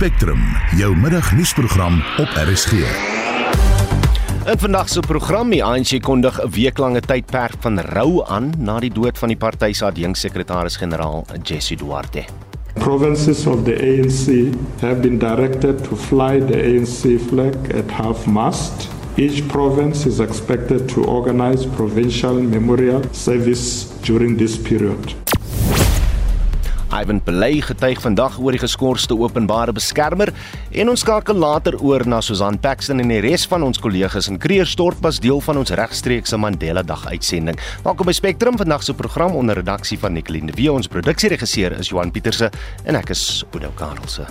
Spectrum, jou middagnuusprogram op RSG. In vandag se program, die ANC kondig 'n weeklange tydperk van rou aan na die dood van die party se adjunksekretaris-generaal Jesse Duarte. Provinces of the ANC have been directed to fly the ANC flag at half mast. Each province is expected to organize provincial memorial service during this period. Ivan Pelay getuig vandag oor die geskorste openbare beskermer en ons skakel later oor na Susan Paxton en die res van ons kollegas in Kreersdorp as deel van ons regstreekse Mandela Dag uitsending. Welkom by Spectrum vandag se program onder redaksie van Nicoline de Wee. Ons produksieregisseur is Johan Pieterse en ek is Oudou Karelse.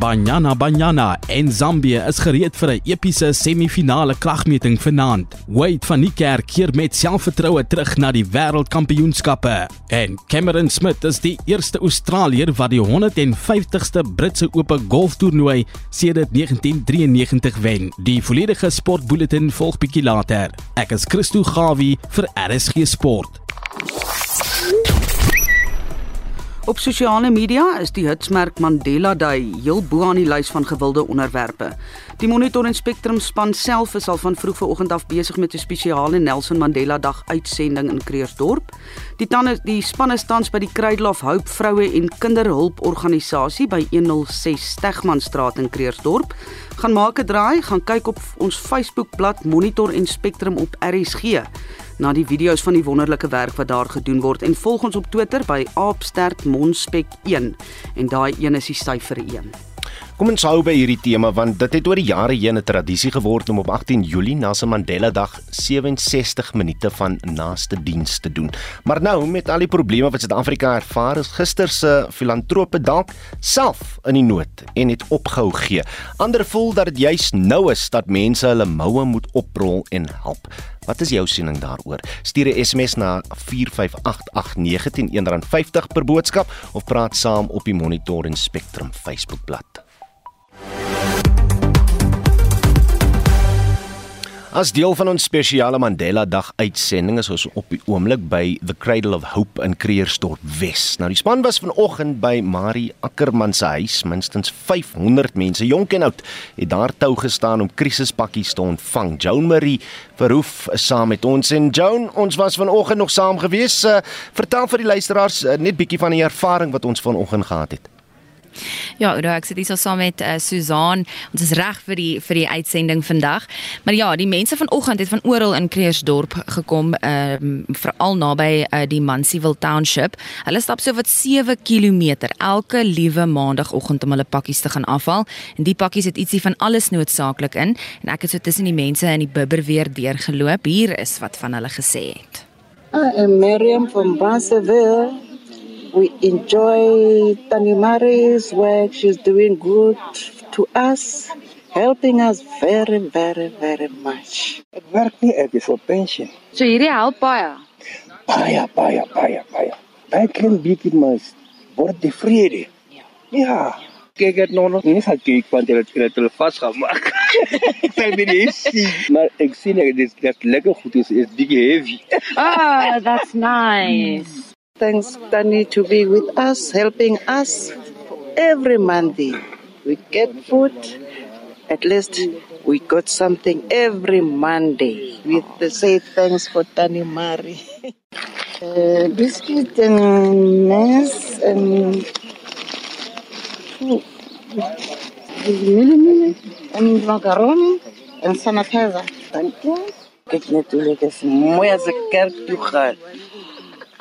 Banyana Banyana en Zambië is gereed vir 'n epiese semifinale kragmeting vanaand. Wade van die Kerk keer met selfvertroue terug na die wêreldkampioenskappe. En Cameron Smith is die eerste Australiër wat die 150ste Britse Ope golftoernooi sedert 1993 wen. Die volledige sportbulletin volg bietjie later. Ek is Christo Gawie vir RSG Sport. Op sosiale media is die hitsmerk Mandela Day heel bo aan die lys van gewilde onderwerpe. Die Monitor en Spectrum span self is al van vroeg vanoggend af besig met 'n spesiale Nelson Mandela Dag uitsending in Kreersdorp. Die tande die span is tans by die Cradle of Hope vroue en kinderhulporganisasie by 106 Stegmanstraat in Kreersdorp. Gaan maak 'n draai, gaan kyk op ons Facebookblad Monitor en Spectrum op RSG na die video's van die wonderlike werk wat daar gedoen word en volg ons op Twitter by @aapstertmonspek1 en daai een is die syfer 1. Kom ons hou by hierdie tema want dit het oor die jare heen 'n tradisie geword om op 18 Julie na se Mandela Dag 67 minute van naaste diens te doen. Maar nou met al die probleme wat Suid-Afrika ervaar, is gister se filantrope dalk self in die nood en het opgehou gee. Ander voel dat dit juis nou is dat mense hulle moue moet oprol en help. Wat is jou siening daaroor? Stuur 'n SMS na 45889 teen R1.50 per boodskap of praat saam op die Monitor en Spectrum Facebookblad. As deel van ons spesiale Mandela Dag uitsending is ons op die oomblik by The Cradle of Hope in Kreersdorp Wes. Nou die span was vanoggend by Marie Ackerman se huis, minstens 500 mense, jonk en oud, het daar tou gestaan om krisispakkies te ontvang. Joan Marie Verhoef is saam met ons en Joan, ons was vanoggend nog saam gewees. Uh, vertel vir die luisteraars uh, net bietjie van die ervaring wat ons vanoggend gehad het. Ja, ou ek sit hier so saam met uh, Susan. Ons is reg vir die vir die uitsending vandag. Maar ja, die mense vanoggend het van oral in Kreersdorp gekom, ehm um, veral naby uh, die Mansfield Township. Hulle stap so wat 7 km elke liewe maandagooggend om hulle pakkies te gaan afhaal. En die pakkies het ietsie van alles noodsaaklik in en ek het so tussen die mense in die bibber weer deurgeloop. Hier is wat van hulle gesê het. I am Miriam from Basseville. We enjoy Tanimari's work. She's doing good to us, helping us very, very, very much. Ek werk nie, ek is op pensioen. So hierdie help baie. Baie, baie, baie, baie. Baie klein bietjie mas word tevrede. Ja. Ja. Kyk het nog nog nie gekyk want hulle het hulle vasgemaak. Ek sê dit is sien. Maar ek sien dit is dit lekker goed is is bietjie heavy. Ah, that's nice. Thanks, Danny, to be with us, helping us every Monday. We get food. At least we got something every Monday. We say thanks for Danny Mari. uh, biscuit and mess and food. And macaroni and sanitizer. Thank you. Kyk net hoe lekker is mooi as 'n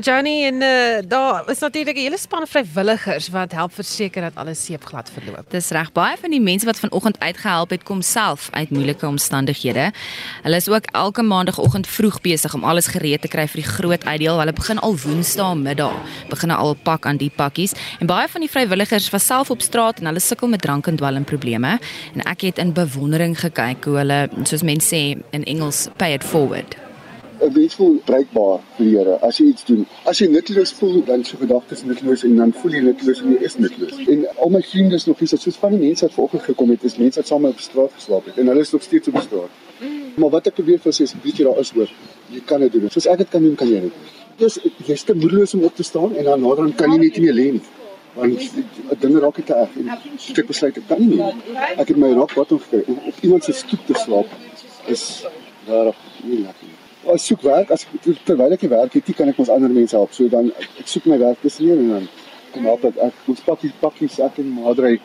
Johnny en uh, daar is natuurlik 'n hele span vrywilligers wat help verseker dat alles seepglad verloop. Dis reg baie van die mense wat vanoggend uitgehelp het kom self uit moeilike omstandighede. Hulle is ook elke maandagooggend vroeg besig om alles gereed te kry vir die groot uitdeel. Hulle begin al Woensdae middag, begin al pak aan die pakkies en baie van die vrywilligers was self op straat en hulle sukkel met drank en dwelmprobleme en ek het in bewondering gekyk hoe hulle soos mense sê in Engels pay it forward. 'n mens voel bruikbaar vir die Here as jy iets doen. As jy nutteloos voel, dan so gedagtes nutteloos en dan voel jy nutteloos en jy is nutteloos. En al my vriende is nog nie soos van die mense wat vanoggend gekom het, is mense wat saam op straat geslaap het en hulle is nog steeds op straat. Maar wat ek probeer vir sê is bietjie daar is hoor. Jy kan dit doen. Soos ek dit kan doen, kan jy dit. Dis jy's te moedeloos om op te staan en dan nader kan jy net nie meer lê nie. Want dinge raak te erg en ek besluit ek kan nie meer. Ek het my bottom gekry om op iemand se stoep te slaap is daar nie lekker. As soek werk as ek terwyl ek werk het, kan ek ons ander mense help. So dan ek soek my werk tussenin en dan kom help ek ek ons pakkies pakkies ek en Madrey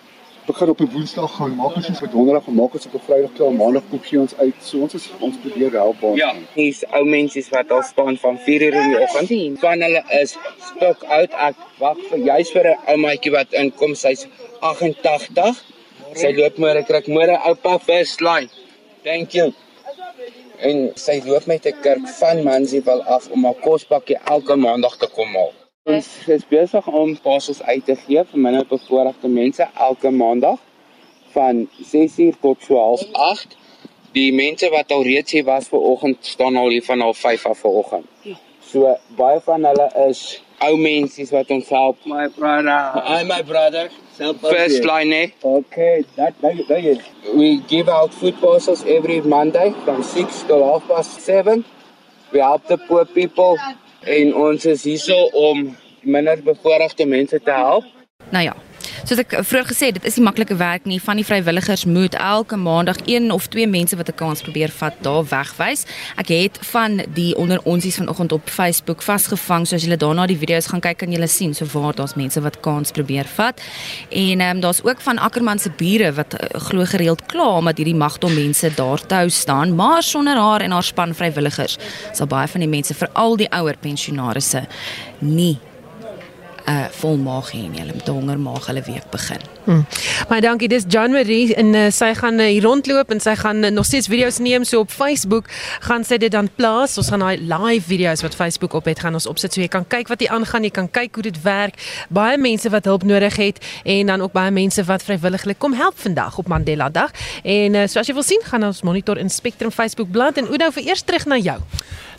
begin op 'n Woensdag gaan maak ons op Donderdag en maak ons op 'n Vrydag klaar Maandag kom gee ons uit. So ons is ons probeer help baie. Ja, hier's ou mense wat al staan van 4:00 in die oggend. Van hulle is stok oud. Ek wag vir juis vir 'n ou maatjie wat inkom. Sy's 88. Sy loop môre kry môre oupa first line. Thank you. En sy loop met 'n kerk van Mansfield af om haar kospakkie elke maandag te kom haal. Ons is besig om parcels uit te gee vir minder bevoorregte mense elke maandag van 6:00 tot 12:08. Die mense wat al reeds hier was ver oggend staan al hier van 05:00 af ver oggend. So baie van hulle is ou mense wat ons help. My brother. Hi my brother. Help First line eh? Okay, that that that is. We give out food parcels every Monday from 6 to half past 7. We help the poor people en ons is hierso om minder bevoorregte mense te help. Nou ja. Soos ek vroeër gesê het, dit is nie maklike werk nie. Van die vrywilligers moet elke maandag een of twee mense wat 'n kans probeer vat daar wegwys. Ek het van die onder onsies vanoggend op Facebook vasgevang. So as julle daarna die video's gaan kyk, kan julle sien so waar daar's mense wat kans probeer vat. En ehm um, daar's ook van Ackerman se bure wat uh, glo gereeld kla omdat hierdie magdom mense daar te hou staan, maar sonder haar en haar span vrywilligers sal baie van die mense, veral die ouer pensionaarsse, nie 'n uh, volmaag hê nie. Hulle met 'n hongermaag hulle week begin. Hmm. Maar dankie, dis Jan Marie en uh, sy gaan uh, hier rondloop en sy gaan uh, nog steeds video's neem so op Facebook. Gaan sy dit dan plaas. Ons gaan daai live video's wat Facebook op het gaan ons opsit so jy kan kyk wat hier aangaan, jy kan kyk hoe dit werk. Baie mense wat hulp nodig het en dan ook baie mense wat vrywilliglik kom help vandag op Mandela Dag. En uh, so as jy wil sien, gaan ons monitor in Spectrum Facebook bladsy en Oudo vir eers terug na jou.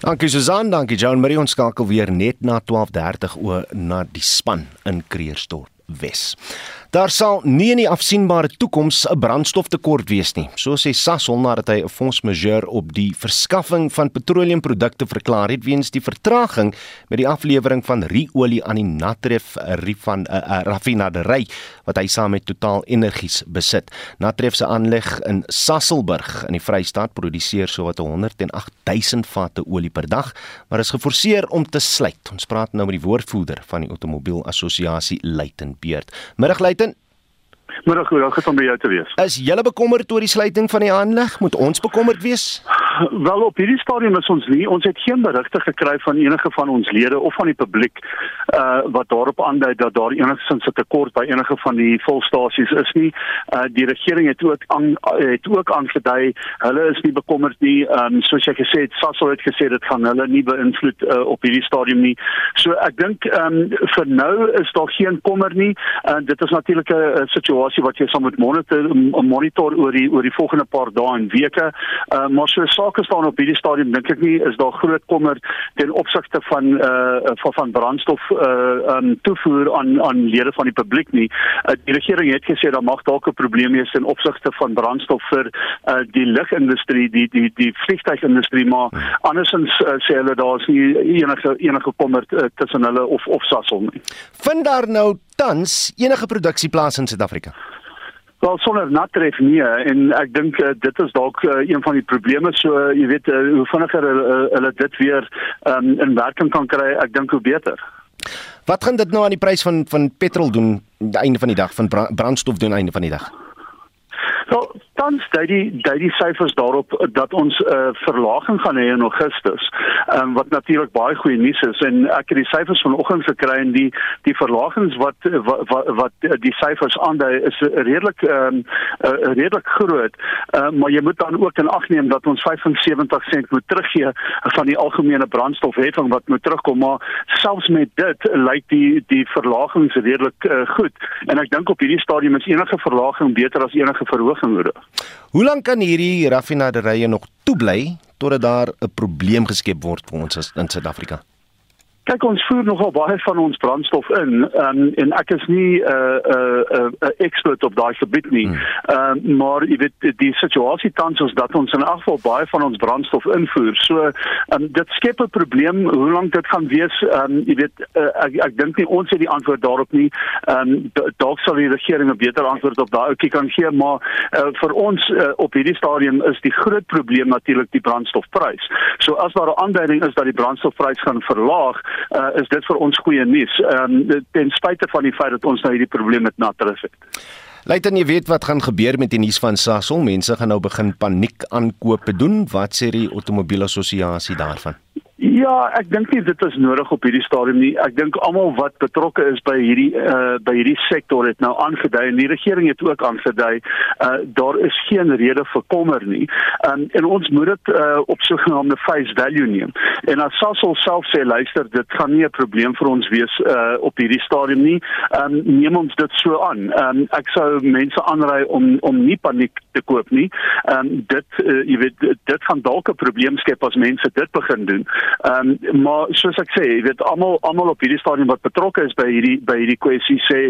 Dankie Susan, dankie Joan Marie. Ons skakel weer net na 12:30 oor na die span in Kreersdorp Wes. Daar sal nie in die afsienbare toekoms 'n brandstoftekort wees nie, so sê Sasol nadat hy 'n fonds majeure op die verskaffing van petroleumprodukte verklaar het weens die vertraging met die aflewering van ruolie aan die Natref van 'n uh, uh, raffinaderry wat hy saam met Total Energies besit. Natref se aanleg in Sasolburg in die Vrystaat produseer sowat 108 000 vate olie per dag, maar is geforseer om te sluit. Ons praat nou met die woordvoerder van die Automobiel Assosiasie Luitenbeerd. Middag Luiten. Middag, hoe dankie om by jou te wees. Is julle bekommerd oor die sluiting van die aanleg? Moet ons bekommerd wees? Wel op hierdie stadium is ons nie. Ons het geen berigte gekry van enige van ons lede of van die publiek uh wat daarop aandui dat daar enigsins 'n tekort by enige van die volstasies is nie. Uh die regering het ook aan het ook aangedui hulle is nie bekommerd nie. Um soos jy gesê het, Sasol het gesê dit gaan hulle nie beïnvloed uh, op hierdie stadium nie. So ek dink um vir nou is daar geen kommer nie. Uh dit is natuurlik 'n situasie wat jy sal moet monitor monitor oor die oor die volgende paar dae en weke. Uh maar so sake staan op hierdie stadium dink ek nie is daar groot kommer ten opsigte van uh van van brandstof uh um toevoer aan aan lede van die publiek nie. Uh, die regering het gesê daar mag dalk 'n probleem wees ten opsigte van brandstof vir uh die lugindustrie, die die die vliegtuigindustrie, maar andersins uh, sê hulle daar's nie enige enige kommer uh, tussen hulle of of Sasol nie. Vind daar nou tans enige produksieplaas in Suid-Afrika? Wel sonder natref nie en ek dink uh, dit is dalk uh, een van die probleme so uh, jy weet uh, hoe vinniger hulle uh, hulle dit weer um, in werking kan kry ek dink hoe beter. Wat gaan dit nou aan die prys van van petrol doen einde van die dag van brandstof doen einde van die dag? So tans dui die dui die syfers daarop dat ons 'n uh, verlaging gaan hê in Augustus. Ehm um, wat natuurlik baie goeie nuus is en ek het die syfers vanoggend gekry en die die verlagings wat wat wat, wat die syfers aandui is redelik ehm um, uh, redelik groot. Ehm uh, maar jy moet dan ook in ag neem dat ons 75 sent moet teruggee van die algemene brandstofheffing wat moet terugkom maar selfs met dit lyk die die verlagings redelik uh, goed. En ek dink op hierdie stadium is enige verlaging beter as enige verhoging. Hoe lank kan hierdie raffinaderye nog toebly totdat daar 'n probleem geskep word vir ons in Suid-Afrika? Kyk ons voer nogal baie van ons brandstof in um, en ek is nie 'n uh, 'n uh, 'n uh, uh, ekspert op daai gebied nie. Ehm um, maar jy weet die, situasie tans is dat ons in geval baie van ons brandstof invoer. So um, dit skep 'n probleem hoe lank dit gaan wees. Ehm um, jy weet uh, ek ek dink nie ons het die antwoord daarop nie. Ehm um, dalk sal die regering 'n beter antwoord op daai ouetjie kan gee, maar uh, vir ons uh, op hierdie stadium is die groot probleem natuurlik die brandstofprys. So as daar 'n aanduiding is dat die brandstofprys gaan verlaag, uh, is dit vir ons goeie nuus. Ehm um, ten spyte van die feit dat ons nou hierdie probleem met natref het. Luiten jy weet wat gaan gebeur met die nuus van Sasol? Mense gaan nou begin paniek aankope doen. Wat sê die outomobielassosiasie daarvan? Ja, ek dink nie dit is nodig op hierdie stadium nie. Ek dink almal wat betrokke is by hierdie uh by hierdie sektor het nou aangedui en die regering het ook aangedui uh daar is geen rede vir kommer nie. Um, en ons moet dit uh op sogenaamde face value neem. En as Sasol self sê luister, dit gaan nie 'n probleem vir ons wees uh op hierdie stadium nie. Um neem ons dit so aan. Um ek sou mense aanraai om om nie paniek te koop nie. Um dit uh, jy weet dit gaan dalk 'n probleem skep as mense dit begin doen. Ehm um, maar soos ek sê, jy weet almal almal op hierdie stadium wat betrokke is by hierdie by hierdie kwessie sê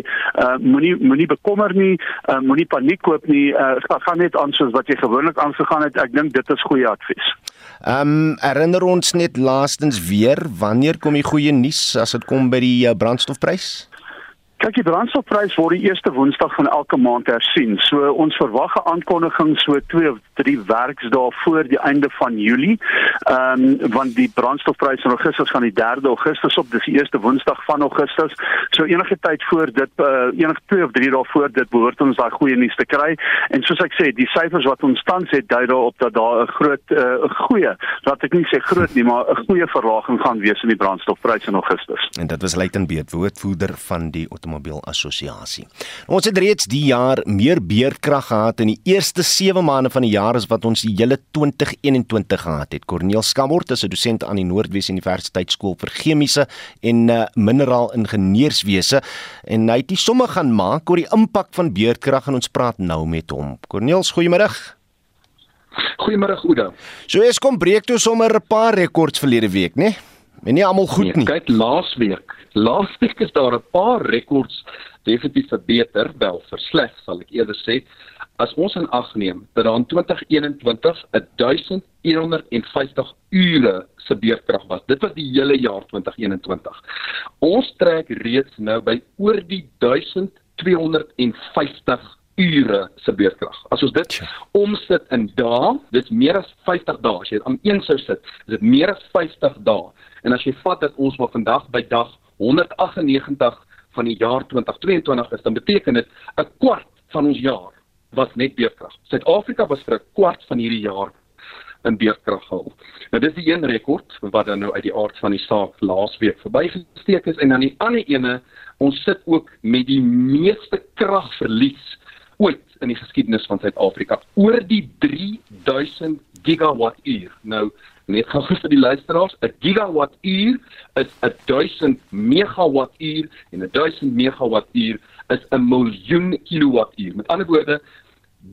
uh moenie moenie bekommer nie, uh, moenie paniek koop nie. Uh gaan, gaan net aan soos wat jy gewoonlik aangegaan het. Ek dink dit is goeie advies. Ehm um, herinner ons net laastens weer wanneer kom die goeie nuus as dit kom by die brandstofprys? Kyk, die brandstofprys word die eerste Woensdag van elke maand hersien. So ons verwag 'n aankondiging so 2 of 3 werksdae voor die einde van Julie. Ehm um, want die brandstofprys in Augustus gaan die 3de Augustus op, dis die eerste Woensdag van Augustus. So enige tyd voor dit uh, enige 2 of 3 dae voor dit behoort ons daai goeie nuus te kry. En soos ek sê, die syfers wat ons tans het dui daarop dat daar 'n groot 'n uh, goeie, laat ek nie sê groot nie, maar 'n goeie verlaging gaan wees in die brandstofprys in Augustus. En dit was Luiten Beet, woordvoerder van die Outomobielassosiasie. Ons het reeds die jaar meer beerkrag gehad in die eerste 7 maande van die jaar as wat ons die hele 2021 gehad het. Corneel Skambort is 'n dosent aan die Noordwes Universiteit Skool vir Chemiese en uh, Mineraal Ingenieurswese en hy het die somme gaan maak oor die impak van beerkrag en ons praat nou met hom. Corneel, goeiemôre. Goeiemôre Oudo. So Eskom breek toe sommer 'n paar rekords verlede week, né? Nee? En nie almal goed nie. Nee, kyk, laasweek, laasweek is daar 'n paar rekords definitief verbeter, wel versleg sal ek eerder sê. As ons in ag neem dat daar in 2021 1150 ure se beerkrag was. Dit was die hele jaar 2021. Ons trek reeds nou by oor die 1250 ure se beerkrag. As ons dit omsit in dae, dit is meer as 50 dae. As jy dit aan een sou sit, is dit meer as 50 dae. En as jy vat dat ons maar vandag by dag 198 van die jaar 2022 is, dan beteken dit 'n kwart van ons jaar was net beerkrag. Suid-Afrika was vir 'n kwart van hierdie jaar in beerkrag gehul. Nou dis die een rekord wat dan nou uit die aard van die saak laasweek verbygesteek is en dan die ander ene, ons sit ook met die meeste kragverlies ooit in die geskiedenis van Suid-Afrika. Oor die 3000 gigawattuur. Nou net gou vir die luisteraars, 'n gigawattuur is 'n 1000 megawattuur en 'n 1000 megawattuur is 'n miljoen kilowattuur. Met ander woorde,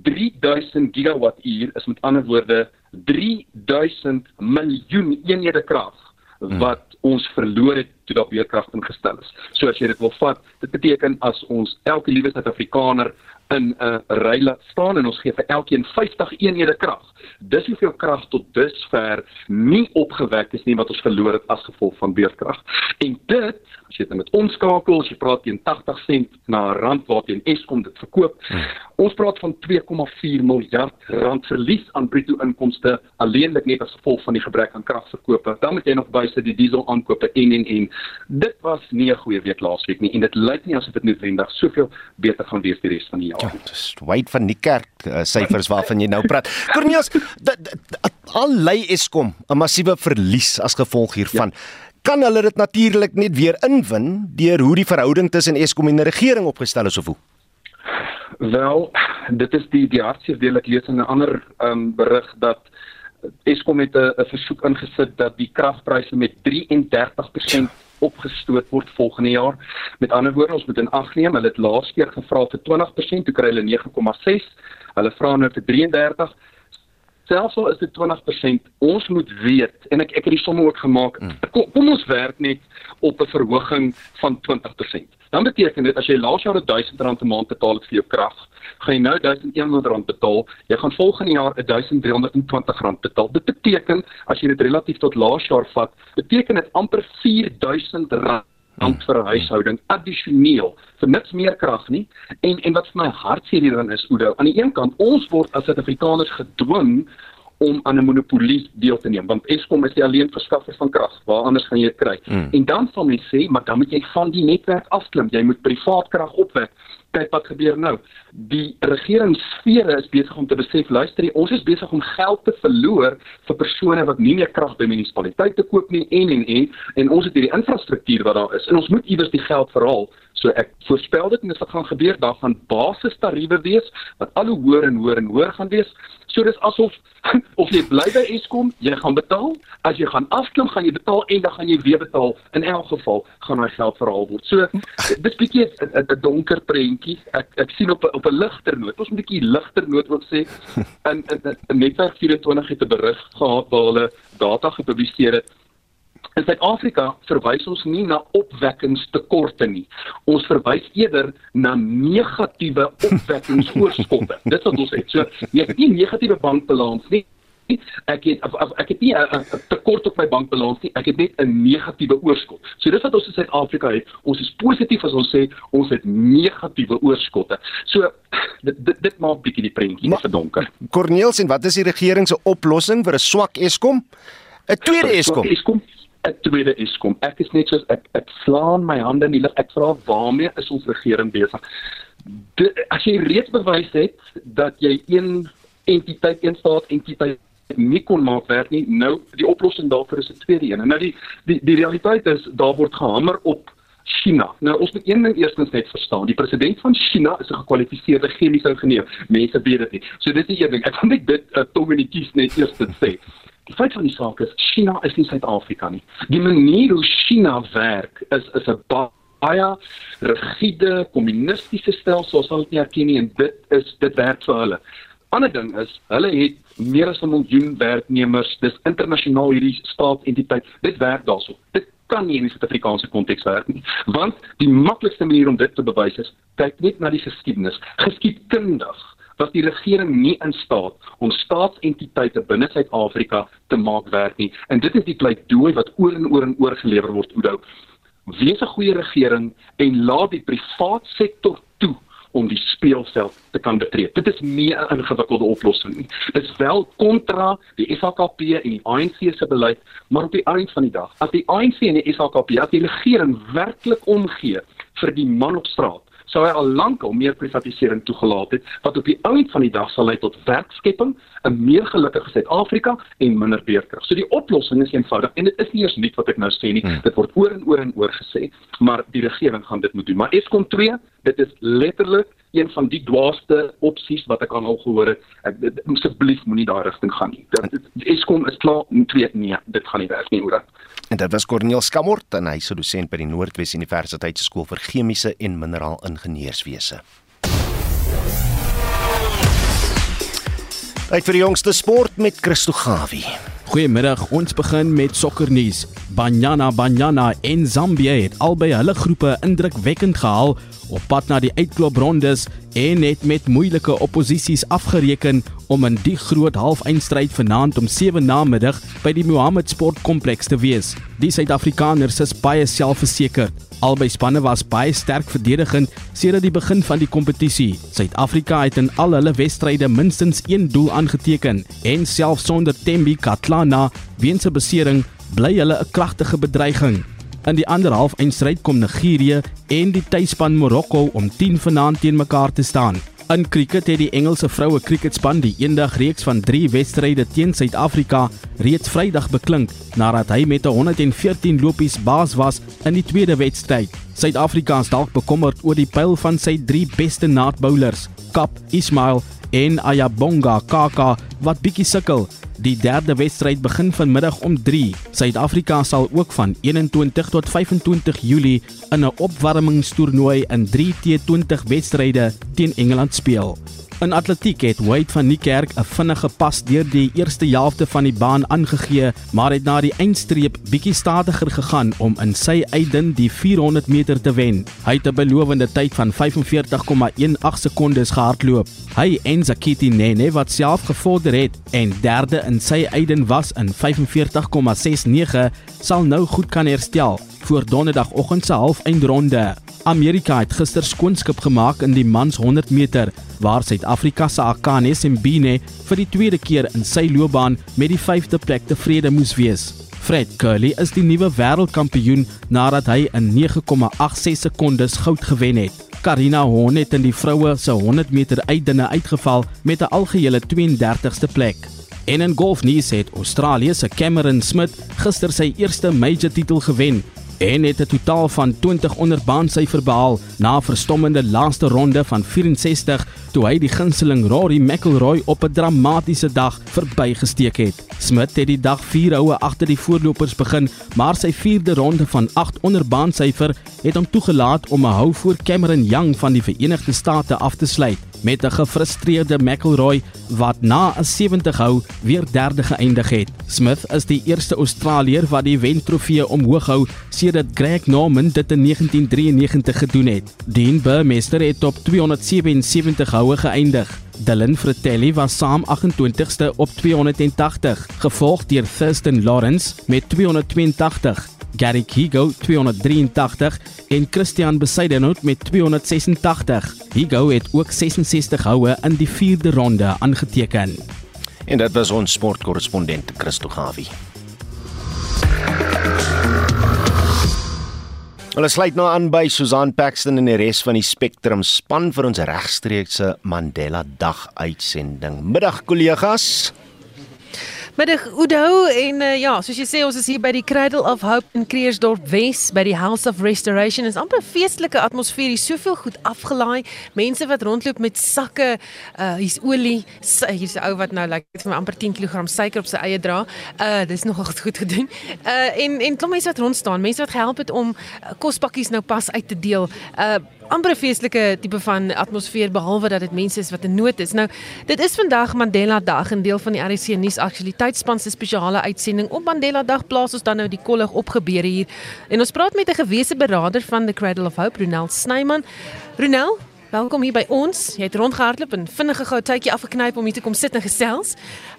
3000 gigawattuur is met ander woorde 3000 miljoen eenhede krag wat ons verloor het toe daar weerkrag ingestel is. So as jy dit wil vat, dit beteken as ons elke liewe Suid-Afrikaner in 'n ry laat staan en ons gee vir elkeen 50 eenhede krag. Dis hoeveel krag tot dusver nie opgewek is nie wat ons verloor het as gevolg van beurtkrag. En dit, as jy dit met omskakel, as jy praat teen 80 sent na 'n rand waarteen Eskom dit verkoop, hmm. ons praat van 2,4 miljard rand verlies aan bruto inkomste alleenlik net as gevolg van die gebrek aan kragverkope. Dan moet jy nog bysit die diesel aankope en en en. Dit was nie 'n goeie week laasweek nie en dit lyk nie asof dit noodwendig soveel beter gaan wees die res van die jaar. Ja, dis wyd van die kerk uh, syfers waarvan jy nou praat. Cornelius, al lei Eskom 'n massiewe verlies as gevolg hiervan. Ja. Kan hulle dit natuurlik net weer inwin deur hoe die verhouding tussen Eskom en die regering opgestel is of hoe? Wel, dit is die die hartseer deel ek lees in 'n ander um, berig dat Eskom het 'n versoek ingesit dat die kragpryse met 33% opgestoot word volgende jaar. Met ander woorde, ons moet in ag neem, hulle het laas keer gevra vir 20%, toe kry hulle 9,6. Hulle vra nou vir 33. Selfs al is dit 20%, ons moet weet en ek ek het die somme ook gemaak. Mm. Kom, kom ons werk net op 'n verhoging van 20%. Dan beteken dit as jy laas jaar R1000 'n maand betaal het vir jou krag, gaan jy nou R1100 betaal. Jy gaan volgende jaar R1320 betaal. Dit beteken as jy dit relatief tot laas jaar vat, beteken dit amper R4000 rand vir 'n huishouding addisioneel vir niks meer krag nie. En en wat vir my hartseer hierin is, Oudo, aan die een kant ons word as Suid-Afrikaners gedwing om aan 'n monopolie deel te neem want Eskom is die alleen verskaffer van krag. Waar anders gaan jy dit kry? Mm. en dan sal mense sê maar dan moet jy van die netwerk afklim. Jy moet privaat krag opwek. Kyk wat gebeur nou. Die regeringssfere is besig om te besef luister jy, ons is besig om geld te verloor vir persone wat nie meer krag by munisipaliteite koop nie en en en. En ons het hierdie infrastruktuur wat daar is. En ons moet iewers die geld verhaal So ek voorspel dit en dit gaan gebeur, daar gaan basistariewe wees wat al hoe hoër en hoër en hoër gaan wees. So dis asof of jy bly by Eskom, jy gaan betaal, as jy gaan afklim, gaan jy betaal en dan gaan jy weer betaal. In elk geval gaan daai geld verhaal word. So dis bietjie 'n donker prentjie. Ek ek sien op 'n op 'n ligter noot. Ons moet 'n bietjie ligter noot ook sê. In in, in Netwerk 24 het 'n berig gehad waar hulle data gepubliseer het In Suid-Afrika verwys ons nie na opwekkingstekorte nie. Ons verwys eerder na negatiewe opwekkingsoorskotte. Dit wat ons het. So jy het nie negatiewe bankbalans nie. Ek het of, of, ek het nie 'n tekort op my bankbalans nie. Ek het net 'n negatiewe oorskot. So dis wat ons in Suid-Afrika het. Ons is positief as ons sê ons het negatiewe oorskotte. So dit dit, dit maak bietjie die prentjie verdonker. Corneels en wat is die regering se oplossing vir 'n swak Eskom? 'n Tweede Eskom. Eskom 'n tweede Eskom. Ek is net soos ek ek slaan my hande in die lug. Ek vra waarmee is ons regering besig? De, as jy reeds bewys het dat jy een entiteit, een staat entiteit nie kon maak werk nie, nou die oplossing daarvoor is 'n tweede een. En nou die die die realiteit is daar word gehamer op China. Nou ons moet een ding eerstens net verstaan. Die president van China is 'n gekwalifiseerde chemiese ingenieur. Mense weet dit nie. So dis die een ding. Ek kan net dit uh, tong in die kies net eers dit sê. Die feit van die saak is China is nie Suid-Afrika nie. Die manier hoe China werk is is 'n baie rigiede kommunistiese stelsel, sal dit nie erken nie en dit is dit werk vir hulle. Ander ding is, hulle het meer as 'n miljoen werknemers. Dis internasionaal hierdie staatsentiteit. Dit werk daarso. Dit kan nie in die Suid-Afrikaanse konteks werk nie. Want die maklikste manier om dit te bewys is kyk net na die geskiedenis. Geskiedkundig was die regering nie in staat om staatsentiteite binne Suid-Afrika te maak werk nie. En dit is die pleidooi wat oor en oor en oor gelewer word, Oudo. Wees 'n goeie regering en laat die privaat sektor toe om die speelveld te kan betree. Dit is nie 'n ingewikkelde oplossing nie. Dit is wel kontra die SHKP en die ANC se beleid, maar op die einde van die dag, as die ANC en die SHKP as die regering werklik omgee vir die man op straat, sou hy al lank al meer privatisering toegelaat het wat op die einde van die dag sal lei tot werkskepping, 'n meer gelukkige Suid-Afrika en minder beerkrag. So die oplossing is eenvoudig en dit is nie eers nuut wat ek nou sê nie. Hmm. Dit word oor en oor en oor gesê, maar die regering gaan dit moet doen. Maar Eskom 2, dit is letterlik een van die dwaaste opsies wat ek al gehoor het. Ek asseblief moenie daai rigting gaan nie. Dit Eskom is klaar, twee nee, dit gaan nie werk nie, hoor. En dit was Corneel Skamort en hy's 'n dosent by die Noordwes Universiteit se skool vir chemiese en mineraalingenieurswese. Tyd vir die jongste sport met Christo Gawie. Goeiemiddag, ons begin met sokkernuus. Banyana Banyana en Zambia het albei hulle groepe indrukwekkend gehaal op pad na die uitkloprondes en het met moeilike opposisies afgereken om in die groot halfeindstryd vanaand om 7 namiddag by die Mohammed Sportkompleks te wees. Die Suid-Afrikaners is baie selfversekerd. Albei spanne was baie sterk verdedigend sedert die begin van die kompetisie. Suid-Afrika het in al hulle wedstryde minstens 1 doel aangeteken en selfs sonder Tembi Katlana weens 'n besering bly hulle 'n kragtige bedreiging. In die ander halfeindstryd kom Nigerië en die tuisspan Marokko om 10 vanaand teen mekaar te staan. In kriket het die Engelse vroue kriketspan die eendag reeks van 3 wedstryde teen Suid-Afrika reeds Vrydag beklink nadat hy met 114 lopies baas was in die tweede wedstryd. Suid-Afrika is dalk bekommerd oor die pyl van sy 3 beste naadbowlers, Kap, Ismail en Ayabonga Kaka wat bietjie sukkel. Die derde wedstryd begin vanmiddag om 3. Suid-Afrika sal ook van 21 tot 25 Julie in 'n opwarmingstoernooi in 3T20 wedstryde teen Engeland speel. In atletiek het Wade van Niekerk 'n vinnige pas deur die eerste helfte van die baan aangegee, maar het na die eindstreep bietjie stadiger gegaan om in sy uitdin die 400 meter te wen. Hy het 'n belowende tyd van 45,18 sekondes gehardloop. Hy en Zakiti Nene wat self gevorder het en derde in sy uitdin was in 45,69 sal nou goed kan herstel voor donderdagoggend se halfeindronde. Amerika het gister skoonskip gemaak in die mans 100 meter waar Suid-Afrika se Akane Simbine vir die tweede keer in sy loopbaan met die 5de plek tevrede moes wees. Fred Curley is die nuwe wêreldkampioen nadat hy in 9,86 sekondes goud gewen het. Karina Horn het in die vroue se 100 meter uitdinne uitgeval met 'n algehele 32ste plek. En in golfnuus het Australië se Cameron Smith gister sy eerste major titel gewen en het 'n totaal van 20 onder baansyfer behaal na 'n verstommende laaste ronde van 64 toe hy die gunsteling Rory McIlroy op 'n dramatiese dag verbygesteek het. Smith het die dag 4 houe agter die voorlopers begin, maar sy 4de ronde van 8 onder baansyfer het hom toegelaat om 'n hou voor Cameron Young van die Verenigde State af te sluit met 'n gefrustreerde McIlroy wat na 'n 70 hou weer derde geëindig het. Smith is die eerste Australiër wat die wentrofee omhoog hou sedert Greg Norman dit in 1993 gedoen het. Dean Burmester het op 277 houe geëindig. Dylan Fratelli was saam 28ste op 280, gevolg deur Thurston Lawrence met 282. Gary Kigo 283 en Christian Besaidenout met 286. Higo het ook 66 houe in die 4de ronde aangeteken. En dit was ons sportkorrespondent Christo Gawie. Hulle sluit nou aan by Susan Paxton en die res van die Spectrum span vir ons regstreekse Mandela Dag uitsending. Middag kollegas. Middag Udo en uh, ja, soos jy sê ons is hier by die Cradle of Hope in Kreersdorp Wes by die House of Restoration. Dit is amper 'n feestelike atmosfeer. Hier's soveel goed afgelaai. Mense wat rondloop met sakke, uh hier's olie. Hier's 'n ou wat nou lyk like, vir my amper 10 kg suiker op sy eie dra. Uh dis nogal goed gedoen. Uh en en klop mense wat rond staan, mense wat gehelp het om uh, kospakkies nou pas uit te deel. Uh amper 'n feestelike tipe van atmosfeer behalwe dat dit mense is wat in nood is. Nou, dit is vandag Mandela Dag en deel van die RC nuus aktualiteitsspan se spesiale uitsending op Mandela Dag plaas ons dan nou die kollig opgebeure hier. En ons praat met 'n gewese beraader van the Cradle of Hope, Ronel Snyman. Ronel, welkom hier by ons. Jy het rondgehardloop en vinnige gou tydjie afgeknyp om hier te kom sit en gesels.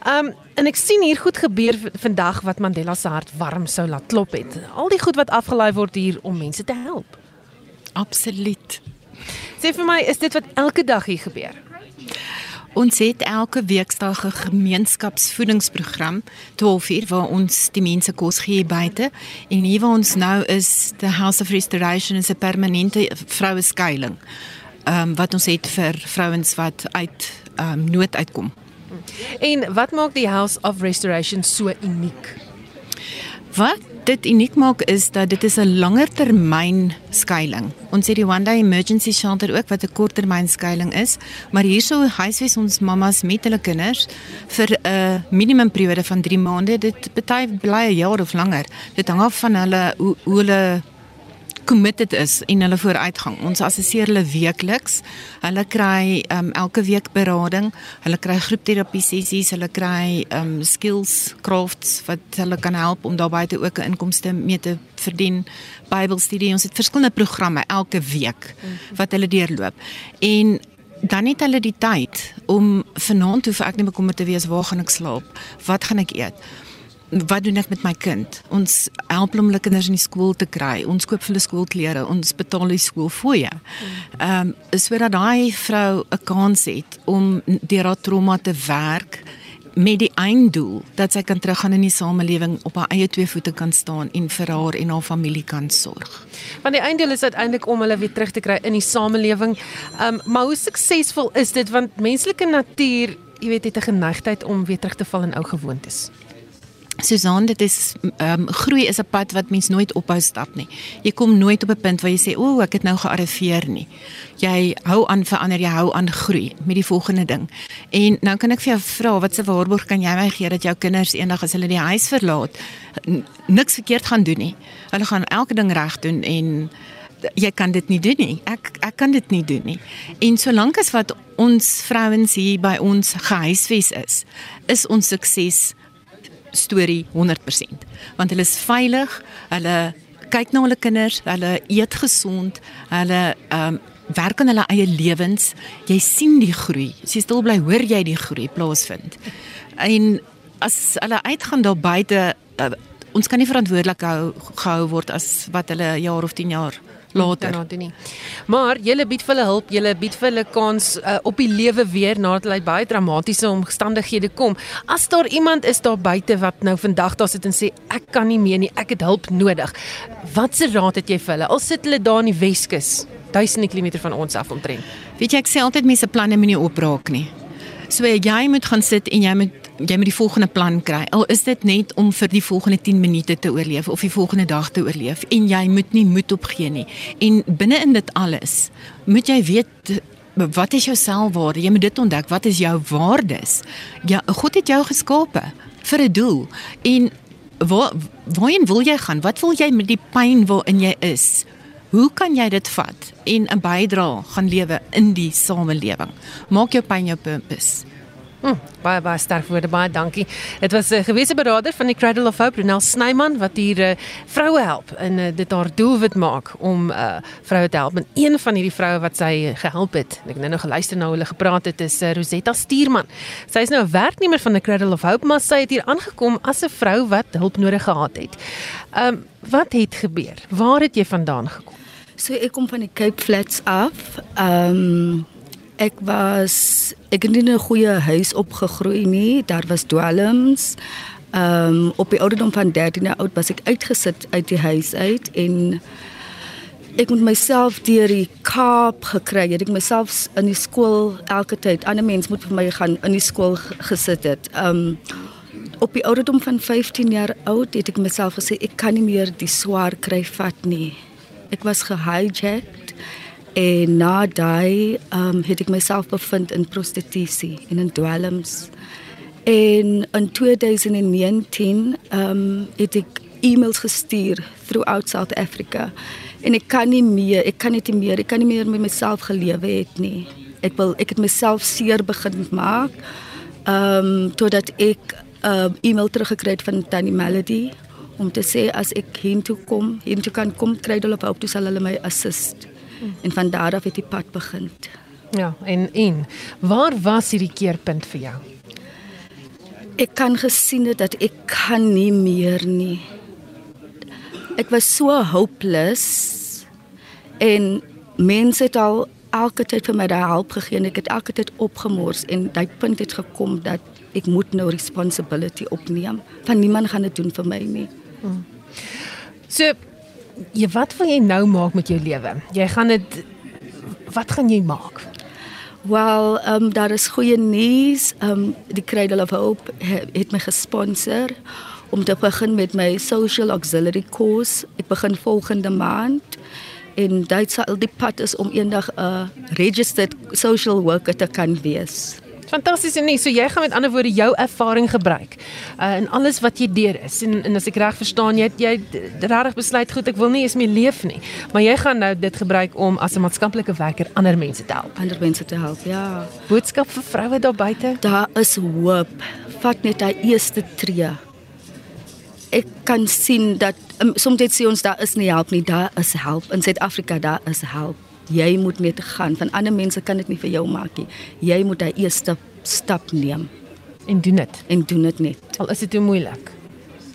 Um en ek sien hier goed gebeur vandag wat Mandela se hart warm sou laat klop het. Al die goed wat afgelaai word hier om mense te help. Absoluut. Sê vir my, is dit wat elke dag hier gebeur? Ons het elke weekdag 'n gemeenskapsvoedingsprogram 12uur waar ons die mense kos gee buite en hier waar ons nou is the House of Restoration is 'n permanente vroue skuilings. Ehm um, wat ons het vir vrouens wat uit ehm um, nood uitkom. En wat maak die House of Restoration so uniek? Wat dit uniek maak is dat dit is 'n langer termyn skuilings. Ons het die one day emergency shelter ook wat 'n korttermyn skuilings is, maar hierso huisves ons mammas met hulle kinders vir 'n minimum periode van 3 maande. Dit bety bly 'n jaar of langer. Dit hang af van hulle hoe, hoe hulle committed is en hulle vooruitgang. Ons assesseer hulle weekliks. Hulle kry um, elke week berading. Hulle kry groepterapie sessies, hulle kry um, skills crafts wat hulle kan help om daarbey te ook 'n inkomste mee te verdien. Bybelstudie. Ons het verskillende programme elke week wat hulle deurloop. En dan het hulle die tyd om vanaand hoef ek nie bekommerd te wees waar gaan ek slaap? Wat gaan ek eet? Wat doen ek met my kind? Ons help hom hulle kinders in die skool te kry. Ons koop vir hulle skoolklere, ons betaal die skoolfooie. Ehm um, sodat daai vrou 'n kans het om deur haar trauma te werk met die einddoel dat sy kan teruggaan in die samelewing op haar eie twee voete kan staan en vir haar en haar familie kan sorg. Want die einddoel is uiteindelik om hulle weer terug te kry in die samelewing. Ehm um, maar hoe suksesvol is dit want menslike natuur, jy weet, het 'n geneigtheid om weer terug te val in ou gewoontes. Susan, dit is ehm um, groei is 'n pad wat mens nooit ophou stap nie. Jy kom nooit op 'n punt waar jy sê, "O, ek het nou gearriveer nie." Jy hou aan verander, jy hou aan groei met die volgende ding. En nou kan ek vir jou vra, wat se waarborg kan jy my gee dat jou kinders eendag as hulle die huis verlaat, niks verkeerd gaan doen nie. Hulle gaan elke ding reg doen en jy kan dit nie doen nie. Ek ek kan dit nie doen nie. En solank as wat ons vrouens hier by ons gehuisves is, is ons sukses storie 100%. Want hulle is veilig, hulle kyk na hulle kinders, hulle eet gesond, hulle ehm um, werk aan hulle eie lewens. Jy sien die groei. As jy stil bly, hoor jy die groei plaasvind. En as hulle uitgaan daar buite, uh, ons kan nie verantwoordelik gehou, gehou word as wat hulle jaar of 10 jaar later daarna doen nie. Maar jy bied vir hulle hulp, jy bied vir hulle kans uh, op die lewe weer nadat hulle baie dramatiese omstandighede kom. As daar iemand is daar buite wat nou vandag daar sit en sê ek kan nie meer nie, ek het hulp nodig. Watse raad het jy vir hulle? Al sit hulle daar in die Weskus, duisende kilometer van ons af omtrent. Weet jy ek sê altyd mense planne moenie opraak nie. So jy moet gaan sit en jy moet jy moet die volgende plan kry. Al is dit net om vir die volgende 10 minute te oorleef of die volgende dag te oorleef en jy moet nie moed opgee nie. En binne in dit alles moet jy weet wat is jou selfwaarde? Jy moet dit ontdek. Wat is jou waardes? Ja, God het jou geskape vir 'n doel. En waar waarheen wil jy gaan? Wat wil jy met die pyn waarin jy is? Hoe kan jy dit vat en 'n bydrae gaan lewe in die samelewing? Maak jou pyn jou purpose. Hm, baie baie sterk woorde, baie dankie. Dit was 'n uh, gewese beraader van die Cradle of Hope, Ronel Snyman, wat hier uh, vroue help en uh, dit haar doelwit maak om uh, vroue te help. En een van hierdie vroue wat sy gehelp het, ek nou nog geluister na hoe hulle gepraat het, is uh, Rosetta Stuurman. Sy is nou 'n werknemer van die Cradle of Hope, maar sy het hier aangekom as 'n vrou wat hulp nodig gehad het. Ehm, um, wat het gebeur? Waar het jy vandaan gekom? So ek kom van die Cape Flats af. Ehm um, Ek was ek het in 'n goeie huis opgegroei nie. Daar was dwelms. Ehm um, op die ouderdom van 13 jaar oud was ek uitgesit uit die huis uit en ek moet myself deur die Kaap gekry. Ek myself in die skool elke tyd. Ander mense moet vir my gaan in die skool gesit het. Ehm um, op die ouderdom van 15 jaar oud het ek myself gesê ek kan nie meer die swaar kry vat nie. Ek was gehijacked En na daai um het ek myself bevind in prostitusie en in dwelms. En in 2019 um het ek e-mails gestuur throughout South Africa. En ek kan nie meer, ek kan net nie meer, ek kan nie meer met myself gelewe het nie. Ek wil ek het myself seer begin maak. Um totdat ek 'n uh, e-mail teruggekry het van Tannie Melody om te sê as ek hiertoe kom, hiertoe kan kom, kry hulle op toe sal hulle my assist. En van daar af het die pad begin. Ja, en en waar was hierdie keerpunt vir jou? Ek kan gesien het dat ek kan nie meer nie. Ek was so hopeless en mense het al elke tyd vir my daai hulp gegee en ek het elke tyd opgemors en daai punt het gekom dat ek moet nou responsibility opneem. Van niemand gaan dit doen vir my nie. Hmm. So jy wat wil jy nou maak met jou lewe? Jy gaan dit wat gaan jy maak? Wel, ehm um, daar is goeie nuus. Ehm um, die Cradle of Hope het my gesponsor om te begin met my social auxiliary course. Ek begin volgende maand en dit sal die pad is om eendag 'n uh, registered social worker te kan wees. Fantasties en nie, so jy gaan met ander woorde jou ervaring gebruik. Uh in alles wat jy deur is. En, en as ek reg verstaan, jy jy regtig besluit goed, ek wil nie eens meer leef nie. Maar jy gaan nou dit gebruik om as 'n maatskaplike werker ander mense te help. Ander mense te help, ja. Boodskap vir vroue daar buite. Daar is hoop. Vat net daai eerste tree. Ek kan sien dat um, soms dit sê ons daar is nie help nie, daar is help. In Suid-Afrika daar is help jy moet net gaan. Van ander mense kan dit nie vir jou maak nie. Jy moet daai eerste stap neem en doen dit. En doen dit net. Al is dit te moeilik.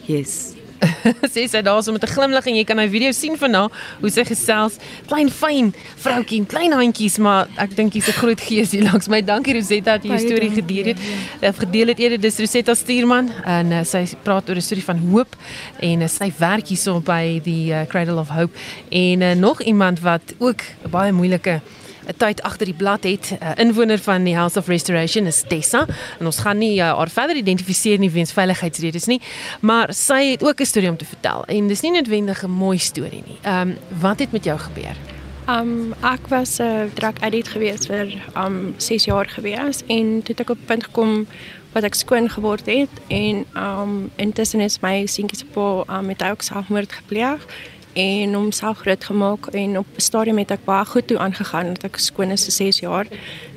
Yes. sy sê daar so met 'n glimlag en jy kan my video sien van haar hoe sy gesels. Klein fyn vroutjie, klein handjies, maar ek dink hier's 'n groot gees hier langs my. Dankie Rosetta dat jy die storie gedeel het. Ja. Uh, gedeel het eerder dis Rosetta Stuurman en uh, sy praat oor 'n storie van hoop en uh, sy werk hierso by die uh, Cradle of Hope en uh, nog iemand wat ook 'n baie moeilike 'n tyd agter die blad het. 'n uh, Inwoner van die House of Restoration is Tessa en ons gaan nie uh, haar verder identifiseer nie weens veiligheidsredes nie, maar sy het ook 'n storie om te vertel en dis nie noodwendig 'n mooi storie nie. Ehm um, wat het met jou gebeur? Um ek was 'n uh, drug addict gewees vir um 6 jaar gewees en toe het ek op punt gekom wat ek skoon geword het en um intussen is my seentjie se pa um, met ook selfmoord gepleeg en homself groot gemaak en op 'n stadium het ek baie goed toe aangegaan dat ek skoon is vir 6 jaar.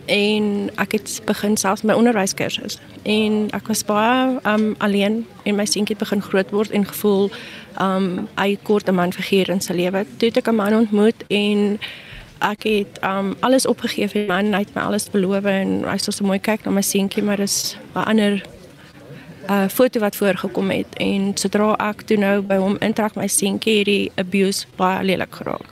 En ek het begin selfs my onderwyskursus. En ek was baie um alleen en my seentjie het begin groot word en gevoel um hy kort 'n man figuur in sy lewe. Toe het ek 'n man ontmoet en ek het um alles opgegee vir my man, hy het my alles beloof en hy sou so mooi kyk na my seentjie, maar dis 'n ander uh foto wat voorgekom het en sodra ek toe nou by hom intrek my seentjie hierdie abuse baie lelik geraak.